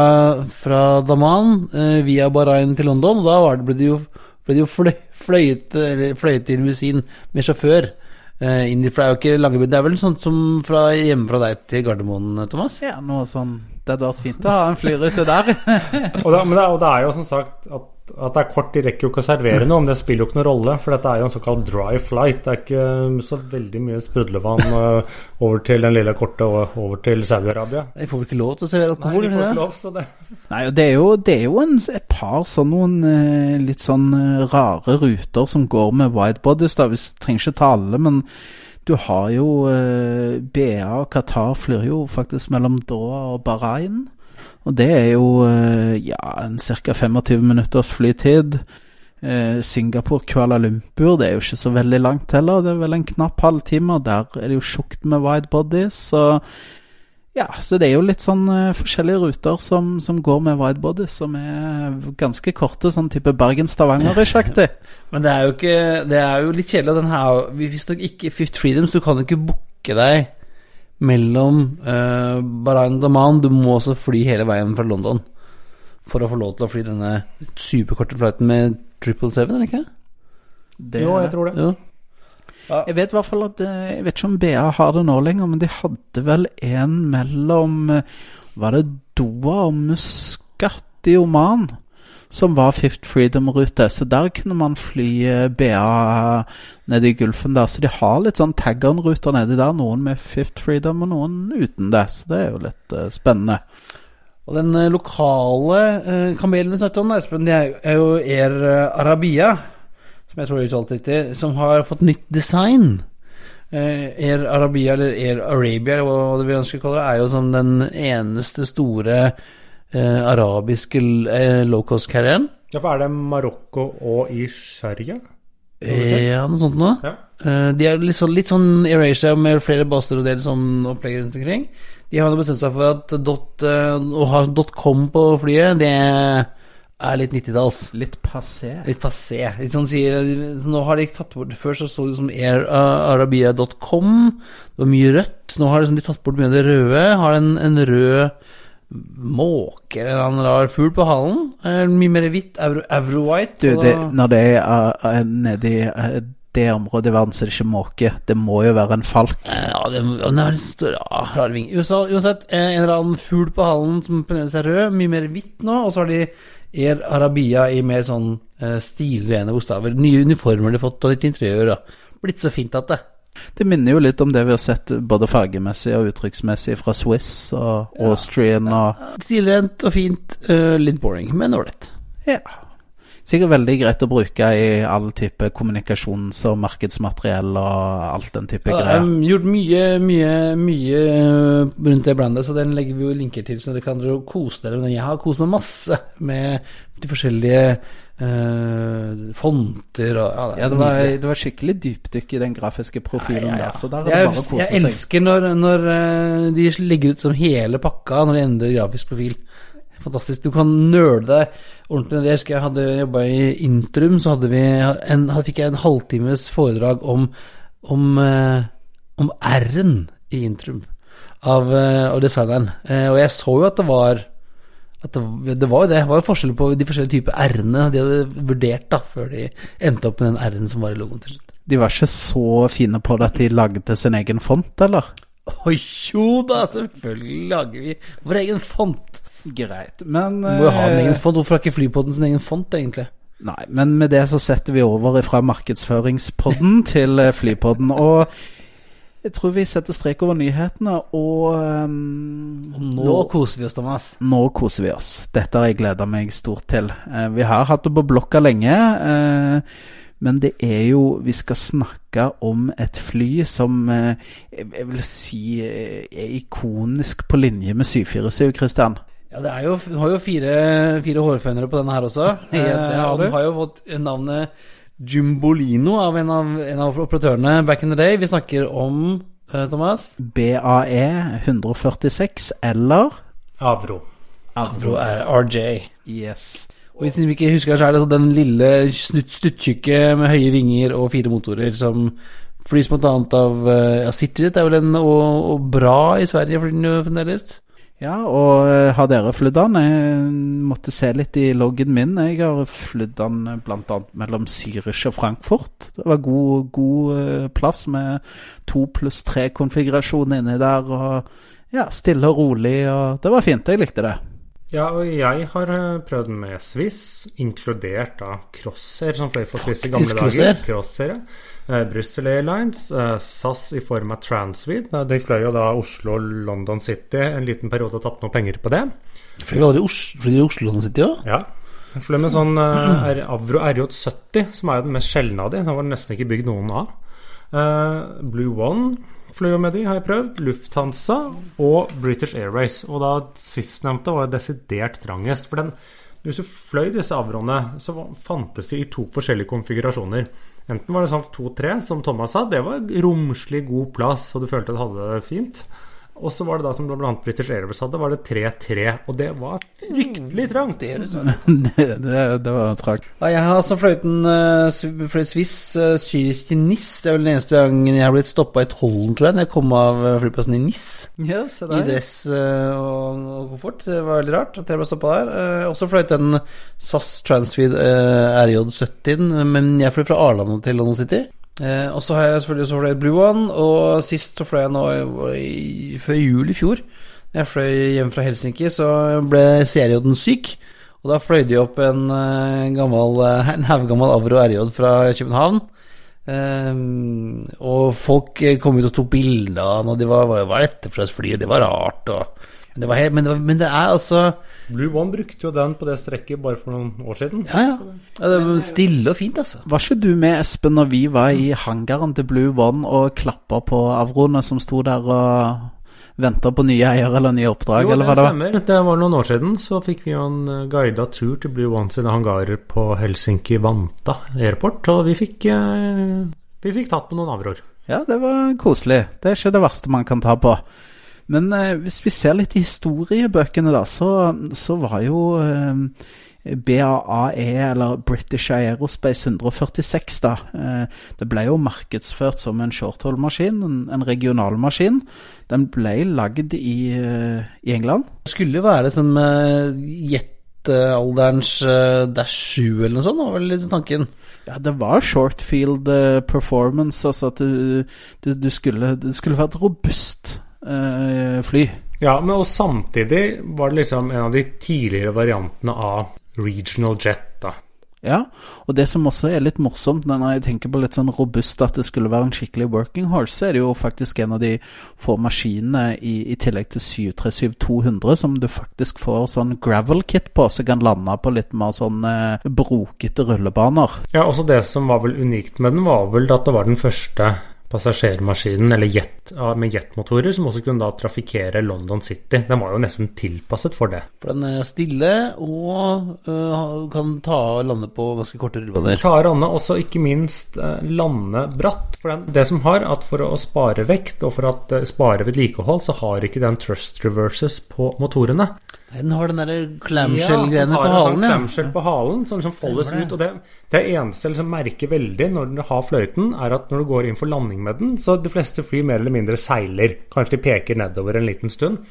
fra Daman eh, via Bahrain til London, og da det, ble det jo, ble det jo fløy, fløyet, fløyet i limousin med sjåfør. Eh, inn for det er jo ikke Langebyen. Det er vel sånt som fra hjemme fra deg til Gardermoen, Thomas? Ja, noe sånn Det hadde vært fint å ha en flyrute der. Og det, men det, er- og det er jo som sagt at, at det er kort, de rekker jo ikke å servere noe, men det spiller jo ikke noen rolle. For dette er jo en såkalt dry flight. Det er ikke så veldig mye sprudlevann øh, over til den lille korte og over til Saudi-Arabia. De får vel ikke lov til å servere Nei, alkohol? de får ikke lov, så det Nei, og det er jo, det er jo en, et par sånn noen eh, litt sånn eh, rare ruter som går med widebodies. da, Vi trenger ikke ta alle, men du har jo eh, BA og Qatar flyr jo faktisk mellom Doha og Bahrain. Og det er jo eh, ja, en ca. 25 minutters flytid. Eh, Singapore, Kuala Lumpur, det er jo ikke så veldig langt heller. Det er vel en knapp halvtime, der er det jo tjukt med widebodies. Så ja, så det er jo litt sånn eh, forskjellige ruter som, som går med widebody, som er ganske korte, sånn type Bergen-Stavanger-aktig. Men det er jo ikke Det er jo litt kjedelig. Den her Visstnok ikke Fifth Freedoms, du kan jo ikke booke deg mellom uh, Bahrain og Daman. Du må også fly hele veien fra London for å få lov til å fly denne superkorte flighten med 777, eller ikke? Det- Jo, jeg tror det. Jo. Jeg vet i hvert fall at eh, Jeg vet ikke om BA har det nå lenger, men de hadde vel en mellom eh, Var det Doha og Muscat i Oman? Som var Fifth Freedom-rute. Så der kunne man fly eh, BA nede i Gulfen der. Så de har litt sånn taggen-ruter nedi der. Noen med Fifth Freedom og noen uten det. Så det er jo litt uh, spennende. Og den lokale eh, kamelen vi snakket om, Espen, det er jo- er Air Arabia, som jeg tror er uttalt riktig, som har fått nytt design. Eh, Air Arabia, eller Air Arabia, hva det vi ønsker å kalle det, er jo som den eneste store eh, arabiske eh, low-cost-carrieren. Ja, for er det Marokko og i Sharia? Ja, noe sånt noe. Ja. Eh, de er litt sånn, litt sånn Eurasia med flere baser og del sånn opplegg rundt omkring. De har bestemt seg for at dot, eh, å ha .com på flyet, det er litt 90-talls. Litt passé. Litt passé. Litt sånn sier Nå har de tatt bort Før så sto det som airarabia.com. Det var mye rødt. Nå har liksom de tatt bort mye av det røde. Har en, en rød måke eller en rar fugl på halen. Eh, Mye mer hvitt. Euro, Euro-white. Da- når det er uh, uh, nedi uh, det området i verden, så er det ikke måke. Det må jo være en falk. Eh, Ja, det, det er litt ja, rar ving. Uansett, eh, en eller annen fugl på halen som fremdeles er rød, mye mer hvitt nå. Og så har de Air Arabia i mer sånn uh, stilrene bokstaver. Nye uniformer de har fått, og litt interiør. Da. Blitt så fint at det. Det minner jo litt om det vi har sett både fargemessig og uttrykksmessig fra Swiss og Austrian og Stilrent og fint. Uh, litt boring, men ålreit. Ja. Sikkert veldig greit å bruke i all type kommunikasjons- og markedsmateriell og alt den type Ja, greier. Jeg har gjort mye, mye, mye eh, rundt det brandet, så den legger vi jo linker til, så dere kan kose dere med den. Jeg har kost meg masse med de forskjellige Uh, fonter og ja, Ja, det var, det var skikkelig dypdykk i den grafiske profilen Ja, ja, ja. der, så der er det Jeg, bare å kose seg. jeg elsker når, når eh, de legger ut som hele pakka når de endrer grafisk profil. Fantastisk. Du kan nøle deg ordentlig. Jeg husker jeg hadde jobba i Intrum, så hadde vi en, hadde, fikk jeg en halvtimes foredrag om, om, eh, om R-en i Intrum av, eh, av designeren. Eh, og jeg så jo at det var det, det var jo det. Det var jo forskjell på de forskjellige typer R-ene de hadde vurdert da, før de endte opp med den R-en som var i logoen til slutt. De var ikke så fine på det at de lagde sin egen font, eller? Oi, jo da, selvfølgelig lager vi vår egen font. Greit, men Du må jo ha en eh, egen font. Hvorfor har ikke Flypodden sin egen font, egentlig? Nei, men med det så setter vi over fra markedsføringspodden til eh, flypodden. Og jeg tror vi setter strek over nyhetene, og ehm, Nå koser vi oss, Thomas. nå koser vi oss. Dette har jeg gleda meg stort til. Uh, vi har hatt det på blokka lenge, eh, men det er jo Vi skal snakke om et fly som eh, jeg vil si eh, er ikonisk på linje med 747, Christian. Ja, det er jo, du har jo fire, fire hårfønere på denne her også. Ja, det har og du. Har jo fått navnet Jumbolino av en av, en av operatørene back in the day. Vi snakker om eh, Thomas BAE 146 eller Avro. Avro er RJ. Yes. Og hvis dere ikke husker så er det så den lille stuttjukke med høye vinger og fire motorer som flys bl.a. av eh, Ja, Cityjet er vel en og, og bra i Sverige flyr den jo fremdeles. Ja, og eh, har dere flydd den? Jeg måtte se litt i loggen min. Jeg har flydd den eh, bl.a. mellom Zürich og Frankfurt. Det var god, god plass med to pluss tre konfigurasjon inni der. Og ja, stille og rolig. Og det var fint. Jeg likte det. Ja, og jeg har eh, prøvd med Swiss, inkludert da Crossair, som fløy for Swiss i gamle dager. Crossair, ja. Eh, Bristol Airlines, eh, SAS i form av Transvid. De fløy jo da Oslo-London City en liten periode og tapte noe penger på det. Fløy de Oslo-London City òg? Ja. Fløy med sånn uh, Avro RJ70, som er jo den mest sjeldne av de. Den var nesten ikke bygd noen av. Uh, Blue One fløy med de, har jeg prøvd. Lufthansa og British Airways. Og da sistnevnte var desidert trangest. For den, hvis du fløy disse Avroene, så fantes de i to forskjellige konfigurasjoner. Enten var det sånn 2-3, som Thomas sa. Det var romslig god plass, og du følte du hadde det fint. Og så var det da, som bl.a. British Airways hadde, var det 3-3. Og det var fryktelig trangt. det, det, det var trangt. Ja, jeg har altså fløyet en uh, fløyet Swiss uh, Zürich til Nis. Det er vel den eneste gangen jeg har blitt stoppa i tollen, tror jeg, når jeg kom av eh, flyplassen i Nis. Ja, se I dress uh, og, og komfort. Det var veldig rart at jeg ble stoppa der. Uh, også fløyet en SAS Transfeed uh, RJ70, men jeg fløy fra Arlanda til London City. Eh, og så har jeg selvfølgelig også fløyet Blue One, og sist så fløy jeg nå i, før jul i fjor. Da jeg fløy hjem fra Helsinki, så ble CRJ-en syk. Og da fløy de opp en eh, gammel eh, En haugammal Avro RJ fra København. Eh, og folk kom ut og tok bilder av han, og de var, hva er dette for et fly? Og det var rart. Og, men, det var helt, men, det var, men det er altså Blue One brukte jo den på det strekket bare for noen år siden. Ja, ja. ja det var stille og fint, altså. Var ikke du med, Espen, når vi var i hangaren til Blue One og klappa på avroene som sto der og venta på nye eiere eller nye oppdrag, Jo, eller hva det var? stemmer. Det var noen år siden. Så fikk vi jo en eh, guida tur til Blue One sine hangarer på Helsinki Vanta Airport, og vi fikk, eh, vi fikk tatt på noen avroer. Ja, det var koselig. Det er ikke det verste man kan ta på. Men eh, hvis vi ser litt i historiebøkene, da, så, så var jo eh, BAAE, eller British Aerospace 146, da eh, Det ble jo markedsført som en shorthold-maskin, en, en regionalmaskin. Den ble lagd i, i England. Det skulle være som uh, jetalderens uh, Dash 7 eller noe sånt, var vel litt tanken. Ja, det var shortfield eh, performance, altså at du, du, du skulle, det skulle vært robust eh, fly. Ja, men og samtidig var det liksom en av de tidligere variantene av regional jet, da. Ja, og det som også er litt morsomt når jeg tenker på litt sånn robust at det skulle være en skikkelig working horse, så er det jo faktisk en av de få maskinene i, i tillegg til 737-200 som du faktisk får sånn gravel kit på, så kan lande på litt mer sånn eh, brokete rullebaner. Ja, også det som var vel unikt med den, var vel at det var den første passasjermaskinen eller jet, med jetmotorer som også kunne da trafikkere London City. Den var jo nesten tilpasset for det. For den er stille og uh, kan ta og lande på ganske korte rullebaner. Klare Anne også ikke minst uh, lande bratt. For den, det som har at for å spare vekt og for å uh, spare vedlikehold, så har ikke den thrust reverses på motorene. Den har den derre Ja, clamshell-greiene den på har en halen, sånn ja. clamshell på halen som liksom foldes ut. Og det, det eneste jeg liksom merker veldig når du har fløyten, er at når du går inn for landing med den, så de fleste fly mer eller mindre seiler. Kanskje de peker nedover en liten stund.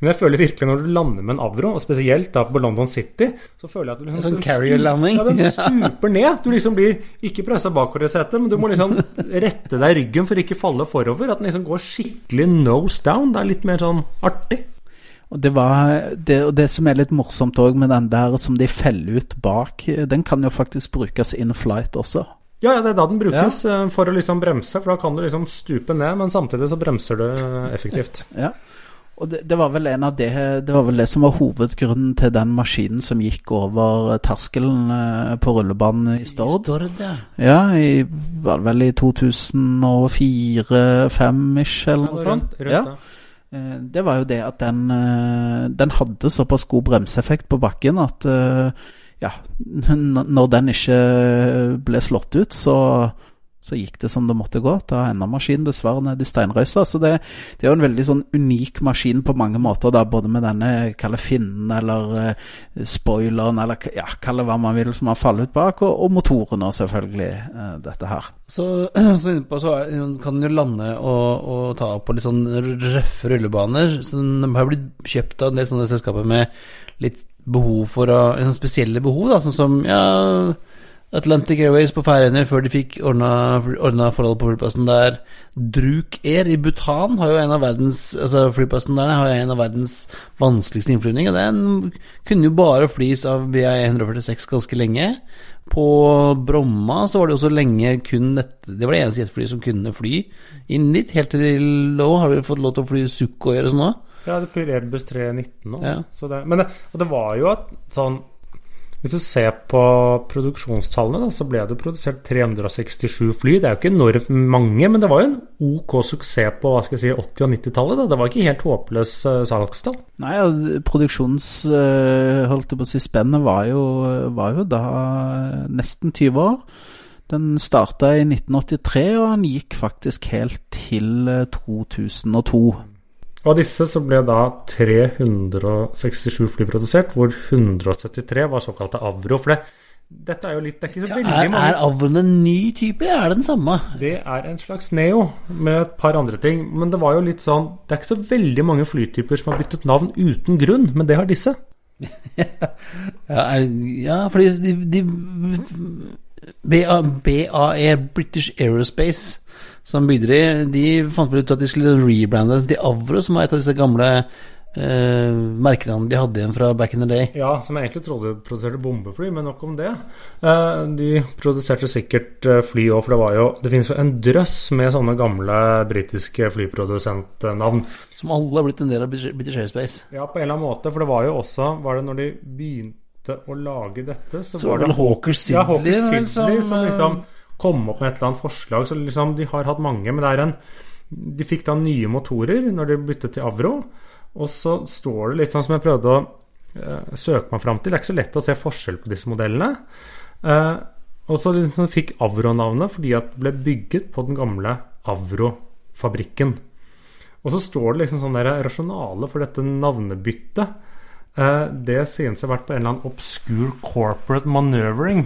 Men jeg føler virkelig når du lander med en Avro, og spesielt da på London City, så føler jeg at du liksom Sånn carrier-landing. Ja, den stuper ned. Du liksom blir ikke pressa bakover i setet, men du må liksom rette deg ryggen for ikke falle forover. At den liksom går skikkelig nose down. Det er litt mer sånn artig. Og det, var, det, og det som er litt morsomt òg med den der som de feller ut bak, den kan jo faktisk brukes in flight også. Ja, ja, det er da den brukes ja. for å liksom bremse, for da kan du liksom stupe ned, men samtidig så bremser du eh, effektivt. Ja. Og det, det var vel en av det Det var vel det som var hovedgrunnen til den maskinen som gikk over terskelen eh, på rullebanen i Stord. I Stord, ja. Ja, i, var det vel i 2004-2005-ish, eller noe sånt. Rundt, rundt, Ja. Eh, Det var jo det at den, eh, den hadde såpass god bremseeffekt på bakken at eh, ja, når den ikke ble slått ut, så, så gikk det som det måtte gå. Da enda maskinen dessverre ned i steinrøysa. Så det, det, er jo en veldig sånn unik maskin på mange måter, da, både med denne kalle finnen eller uh, spoileren, eller ja, kalle hva man vil, som har fallet bak, og, og motorene selvfølgelig, uh, dette her. Så, så innpå så er, kan den jo lande og, og, ta opp på litt sånn røffe rullebaner. Så den har blitt kjøpt av en del sånne selskaper med litt behov for å, liksom spesielle behov, da, sånn som ja Atlantic Airways på Færøyene før de fikk ordna forhold på flyplassen der. Druk Air i Bhutan har jo en av verdens Altså flyplassen der har jo en av verdens vanskeligste innflyvninger. Den kunne jo bare flys av BAE 146 ganske lenge. På Bromma så var det også lenge kun dette Det var det eneste jetflyet som kunne fly inn dit. Helt til nå har vi fått lov til å fly Sukhoi og sånn òg. Ja, det flyr Airbus 319 nå. Ja. Det, men det, og det var jo at sånn hvis du ser på produksjonstallene, da, så ble det produsert 367 fly. Det er jo ikke enormt mange, men det var jo en OK suksess på hva skal jeg si, 80- og 90-tallet. Det var ikke helt håpløs uh, salgstall. Nei, ja, produksjons... Uh, holdt jeg på å si, spennet var var jo da nesten 20 år. Den starta i 1983, og han gikk faktisk helt til 2002. Og av disse så ble da 367 fly produsert, hvor 173 var såkalte Avro. For det, dette er jo litt Det er ikke så veldig ja, er, mange Er Avroen en ny type, eller er det den samme? Det er en slags Neo, med et par andre ting. Men det var jo litt sånn Det er ikke så veldig mange flytyper som har byttet navn uten grunn, men det har disse. ja, er, ja, fordi de, de BAE, British Aerospace som bygde de, de fant vel ut at de skulle rebrande til Avro, som var et av disse gamle eh, merkenavnene de hadde igjen fra back in the day. Ja, som jeg egentlig trodde produserte bombefly, men nok om det. Eh, de produserte sikkert eh, fly òg, for det var jo Det finnes jo en drøss med sånne gamle britiske flyprodusentnavn. Som alle har blitt en del av British Airspace. Ja, på en eller annen måte, for det var jo også Var det når de begynte å lage dette, så, så var det Hawker Sidley, ja, Hawker Sidley som, som liksom komme opp med et eller annet forslag. Så liksom, de har hatt mange, men det er en De fikk da nye motorer når de byttet til Avro. Og så står det litt sånn som jeg prøvde å uh, søke meg fram til. Det er ikke så lett å se forskjell på disse modellene. Uh, og så liksom fikk Avro-navnet fordi at det ble bygget på den gamle Avro-fabrikken. Og så står det liksom sånn der rasjonale for dette navnebyttet. Uh, det synes å ha vært på en eller annen obscure corporate maneuvering.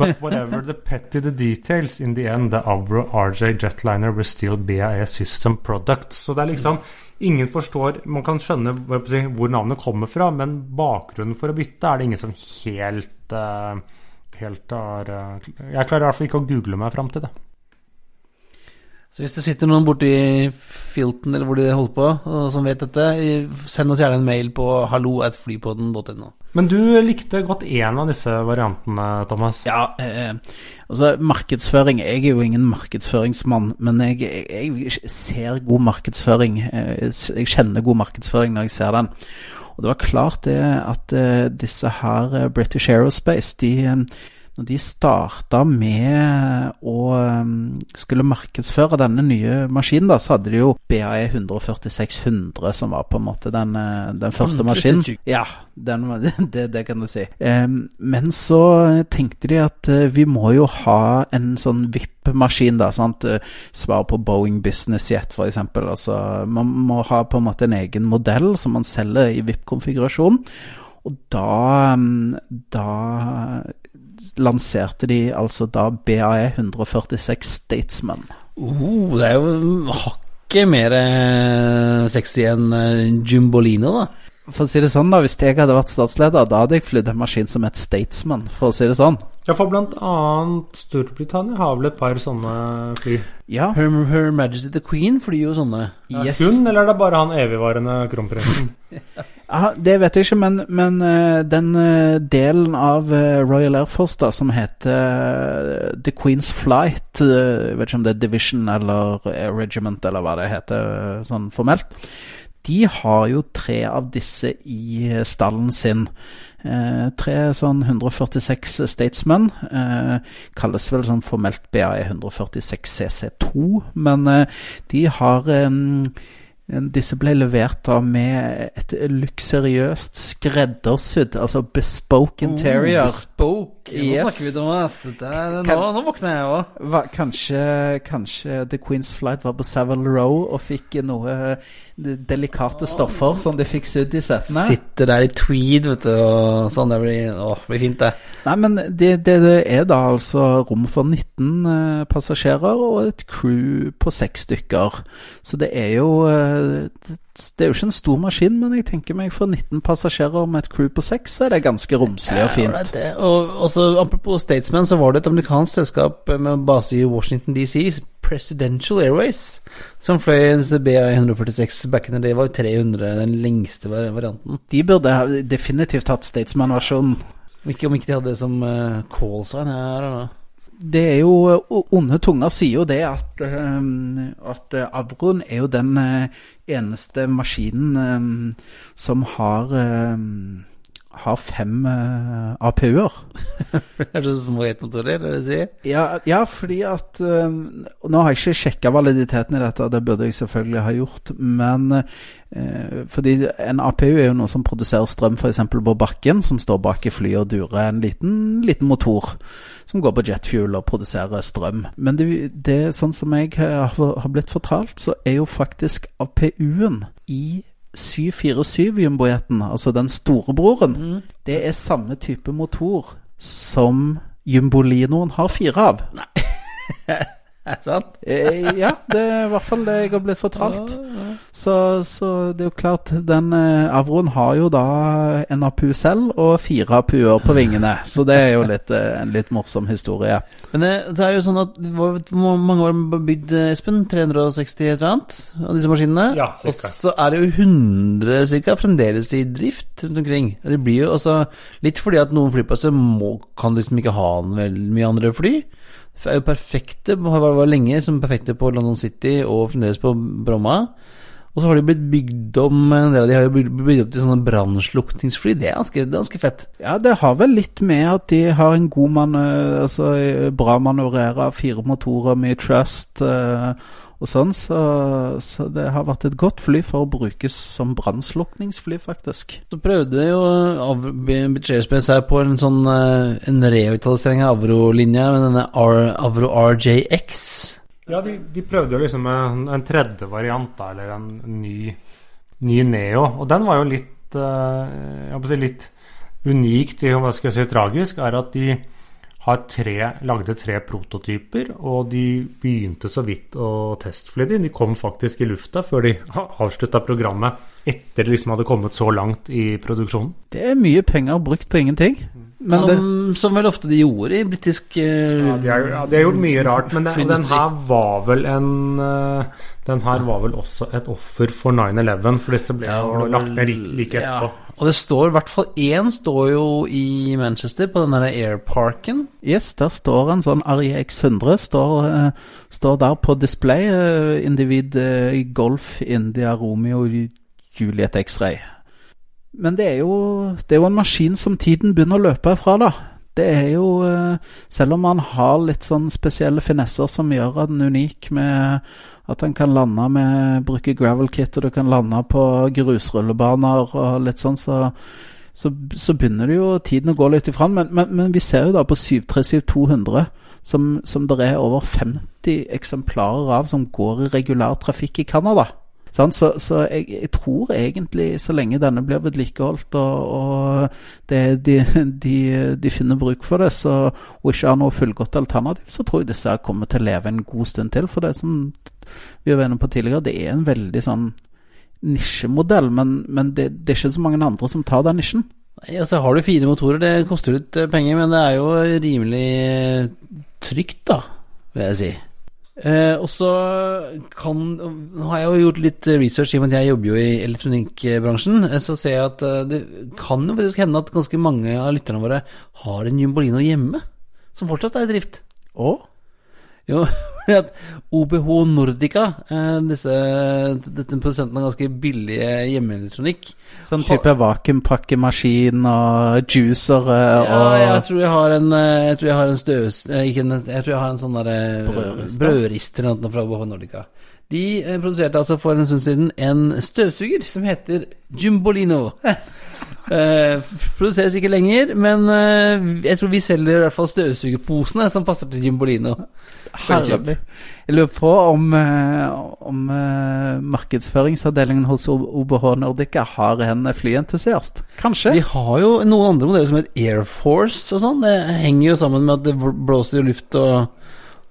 But whatever the petty the details, in the end the Avro RJ Jetliner will still BAE system products. Så det er liksom Ingen forstår Man kan skjønne hvor navnet kommer fra, men bakgrunnen for å bytte er det ingen som helt uh, Helt har uh, Jeg klarer i hvert fall ikke å google meg fram til det. Så hvis det sitter noen borti filten eller hvor de holder på, og som vet dette, send oss gjerne en mail på hallo.flypodden.no. Men du likte godt én av disse variantene, Thomas? Ja, eh, altså markedsføring Jeg er jo ingen markedsføringsmann, men jeg, jeg, ser god markedsføring. Eh, jeg kjenner god markedsføring når jeg ser den. Og det var klart det at eh, disse her eh, British Aerospace, de når de starta med å um, skulle markedsføre denne nye maskinen, da, så hadde de jo BAE 14600, som var på en måte den, eh, den første maskinen. Ja, den, det, det, kan du si. Um, men så tenkte de at uh, vi må jo ha en sånn VIP-maskin, da. sant? Svar på Boeing Business Jet, f.eks. Altså, man må ha på en måte en egen modell som man selger i VIP-konfigurasjon. Og da, da lanserte de altså da BAE 146 Statesman. Oh, det er jo hakket mer eh, sexy enn uh, Jumbolino, da. For å si det sånn, da, hvis jeg hadde vært statsleder, da hadde jeg flydd en maskin som et Statesman, for å si det sånn. Ja, for blant annet Storbritannia har vel et par sånne fly? Ja. Her, Her Majesty the Queen flyr jo sånne. Yes. Hun, eller er det bare han evigvarende kronprinsen? ja, det vet jeg ikke, men, men uh, den uh, delen av uh, Royal Air Force da, som heter The Queen's Flight Jeg vet ikke om det er Division eller Regiment eller hva det heter sånn formelt. De har jo tre av disse i stallen sin. Eh, tre sånn 146 Statesmen. Eh, kalles vel sånn formelt BAE 146 CC2, men eh, de har Disse ble levert da med et luksuriøst skreddersydd, altså bespoke interior. Oh, bespoke. Nå Yes. snakker vi, Thomas. Dette er, nå, Kan- nå våkner jeg òg. Kanskje, kanskje The Queen's Flight var på Savile Row og fikk noe delikate stoffer som de fikk sydd i settene. Sitter der i tweed, vet du, og sånn. Det blir, å, blir fint, det. Nei, men det, det, det er da altså rom for 19 eh, passasjerer og et crew på seks stykker. Så det er jo eh, det, det er jo ikke en stor maskin, men jeg tenker meg for 19 passasjerer med et crew på seks, så er det ganske romslig og fint. Ja, det. Og også, apropos Statesman, så var det et amerikansk selskap med base i Washington DC, Presidential Airways, som fløy en BA146 back in the day, var jo 300, den lengste vari- varianten. De burde definitivt hatt Statesman-versjonen. Om ikke, de hadde det som uh, call sign her eller noe. Det er jo Onde tunger sier jo det at, eh, at eh, Avron er jo den eh, eneste maskinen eh, som har eh, har fem uh, APU-er. Er det så små jetmotorer, er det det du sier? Ja, ja, fordi at uh, Nå har jeg ikke sjekka validiteten i dette, det burde jeg selvfølgelig ha gjort. Men uh, fordi en APU er jo noe som produserer strøm f.eks. på bakken, som står bak i flyet og durer en liten, liten motor som går på jetfuel og produserer strøm. Men det, det sånn som jeg har, har blitt fortalt, så er jo faktisk APU-en i 747-jumbojeten, altså den storebroren, det er samme type motor som Jumbolinoen har fire av. Er det sant? Eh, ja, det er i hvert fall det jeg har blitt fortalt. Så, så det er jo klart, den eh, Avroen har jo da en APU selv og fire APU-er på vingene. Så det er jo litt, eh, en litt morsom historie. Men det, det er jo sånn at Hvor mange var det bygd, Espen? 360 et eller annet av disse maskinene? Ja, Og så er det jo 100 cirka fremdeles i drift rundt omkring. Det blir jo også Litt fordi at noen flyplasser må, kan liksom ikke ha en veldig mye andre fly. Er jo perfekte, var, var lenge som perfekte på London City og fremdeles på Bromma. Og så har de blitt bygd om En del av de har jo blitt bygd opp til sånne brannslukningsfly. Det er ganske, fett. Ja, det har vel litt med at de har en god man, eh, altså eh, bra manøvrere, fire motorer, mye trust eh, og sånn. Så, så det har vært et godt fly for å brukes som brannslukningsfly, faktisk. Så prøvde jo Airspace her på en sånn eh, En revitalisering av Avro-linja med denne Avro RJX. Ja, de, de prøvde jo liksom en, en tredje variant, da, eller en ny, ny Neo. Og den var jo litt eh, Jeg på å si litt unikt hva skal jeg si, tragisk, er at de har tre, lagde tre prototyper, og de begynte så vidt å testfly de. De kom faktisk i lufta før de avslutta programmet etter de liksom hadde kommet så langt i produksjonen. Det er mye penger brukt på ingenting. Men det, Som, som vel ofte de gjorde i britisk uh, Ja, de har, ja, de har gjort mye rart, men det, den her var vel en uh, Den her var vel også et offer for 9-11, for disse ble Ja, vel, lagt ned like, like ja. etterpå. Og det står i hvert fall én står jo i Manchester, på den der Airparken. yes, der står en sånn RIX 100, står, uh, står der på display. individ Golf India Romeo Juliet X-ray. Men det er, jo, det er jo en maskin som tiden begynner å løpe ifra, da. Det er jo eh, Selv om man har litt sånn spesielle finesser som gjør den unik, med at den kan lande med Bruke gravel kit, og du kan lande på grusrullebaner og litt sånn, så så, så begynner det jo tiden å gå litt ifra. Men, men, men vi ser jo da på 737-200, som, som det er over 50 eksemplarer av som går i regulær trafikk i Canada. Så, så jeg, jeg tror egentlig, så lenge denne blir vedlikeholdt og, og det, de, de, de finner bruk for det, så, og ikke har noe fullgodt alternativ, så tror jeg disse kommer til å leve en god stund til. For det som vi var inne på tidligere, det er en veldig sånn nisjemodell, men, men det, det er ikke så mange andre som tar den nisjen. Ja, så har du fire motorer. Det koster litt eh, penger, men det er jo rimelig trygt, da, vil jeg si. Eh, og så kan Nå har jeg jo gjort litt research, i og med at jeg jobber jo i elektronikkbransjen. eh, Så ser jeg at eh, det kan jo faktisk hende at ganske mange av lytterne våre har en Jumbolino hjemme, som fortsatt er i drift. Å? Jo, at OBH Nordica, eh, disse, dette produsenten av ganske billige hjemmeelektronikk Sånn type vakuumpakkemaskin og juicer og Ja, jeg tror jeg har en eh, Jeg tror jeg har en støvs... eh, Ikke en, jeg tror jeg har en sånn derre Brødrister. brødrister eller noe fra OBH Nordica. De eh, produserte altså for en stund siden en støvsuger som heter Jumbolino. Eh, produseres ikke lenger, men uh, jeg tror vi selger i hvert fall støvsugerposene som passer til Jimbolino. Herlig. Jeg lurer på om, uh, om markedsføringsavdelingen hos OBH Nordica har en flyentusiast. Kanskje? Vi har jo noen andre modeller som heter Air Force og sånn. Det henger jo sammen med at det blåser i luft og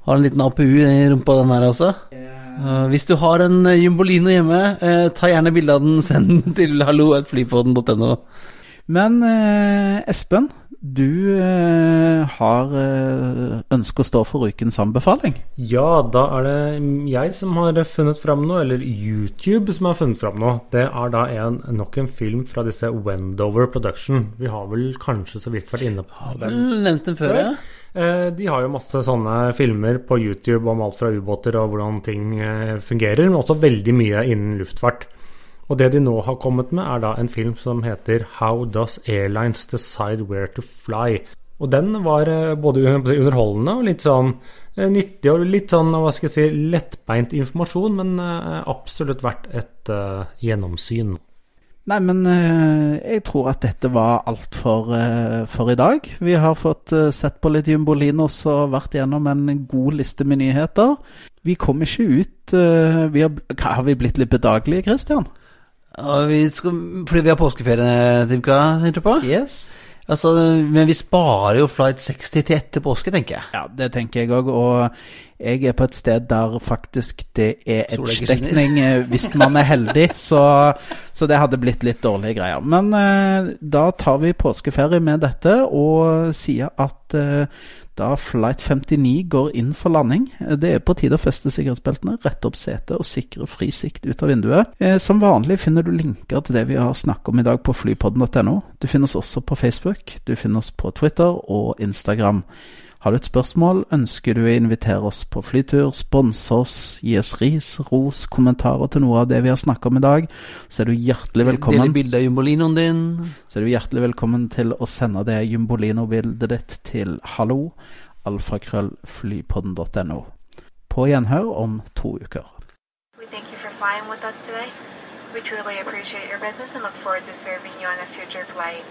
har en liten APU i rumpa, den her også. Eh, hvis du har en eh, Jumbolino hjemme, eh, ta gjerne bilde av den, send den til hallo.flypodden.no. Men Espen, du eh, har eh, ønske å stå for ukens anbefaling. Ja, da er det jeg som har funnet fram noe, eller YouTube som har funnet fram noe. Det er da en, nok en film fra disse Wendover Production. Vi har vel kanskje så vidt vært inne på Har vel nevnt den før, ja? Eh, De har jo masse sånne filmer på YouTube om alt fra ubåter og hvordan ting eh, fungerer, men også veldig mye innen luftfart. Og det de nå har kommet med, er da en film som heter How Does Airlines Decide Where to Fly? Og den var eh, både underholdende og litt sånn eh, nyttig og litt sånn hva skal jeg si, lettbeint informasjon, men eh, absolutt verdt et uh, gjennomsyn. Nei, men jeg tror at dette var alt for, for i dag. Vi har fått sett på litt Jumbolinos og vært gjennom en god liste med nyheter. Vi kom ikke ut vi har, har vi blitt litt bedagelige, Christian? Vi skal, fordi vi har påskeferie til uka, tenkte du på? Yes. Altså, men vi sparer jo flight 60 til etter påske, tenker jeg. Ja, det tenker jeg òg. Og jeg er på et sted der faktisk det er edge-dekning, eh, hvis man er heldig. Så, så det hadde blitt litt dårlige greier. Men eh, da tar vi påskeferie med dette og sier at eh, da Flight 59 går inn for landing Det er på tide å feste sikkerhetsbeltene, rette opp setet og sikre fri sikt ut av vinduet. Eh, som vanlig finner du linker til det vi har snakket om i dag på flypodden.no. Du finner oss også på Facebook, du finner oss på Twitter og Instagram. Har du et spørsmål, ønsker du å invitere oss på flytur, sponse oss, gi oss ris, ros, kommentarer til noe av det vi har snakket om i dag, så er du hjertelig Dele velkommen, bilde av Jumbolinoen din. så er du hjertelig velkommen til å sende det Jumbolino-bildet ditt til hallo, alfakrøllflypodden.no. På gjenhør om to uker. We thank you for flying with us today. We truly appreciate your business and look forward to serving you on a future flight.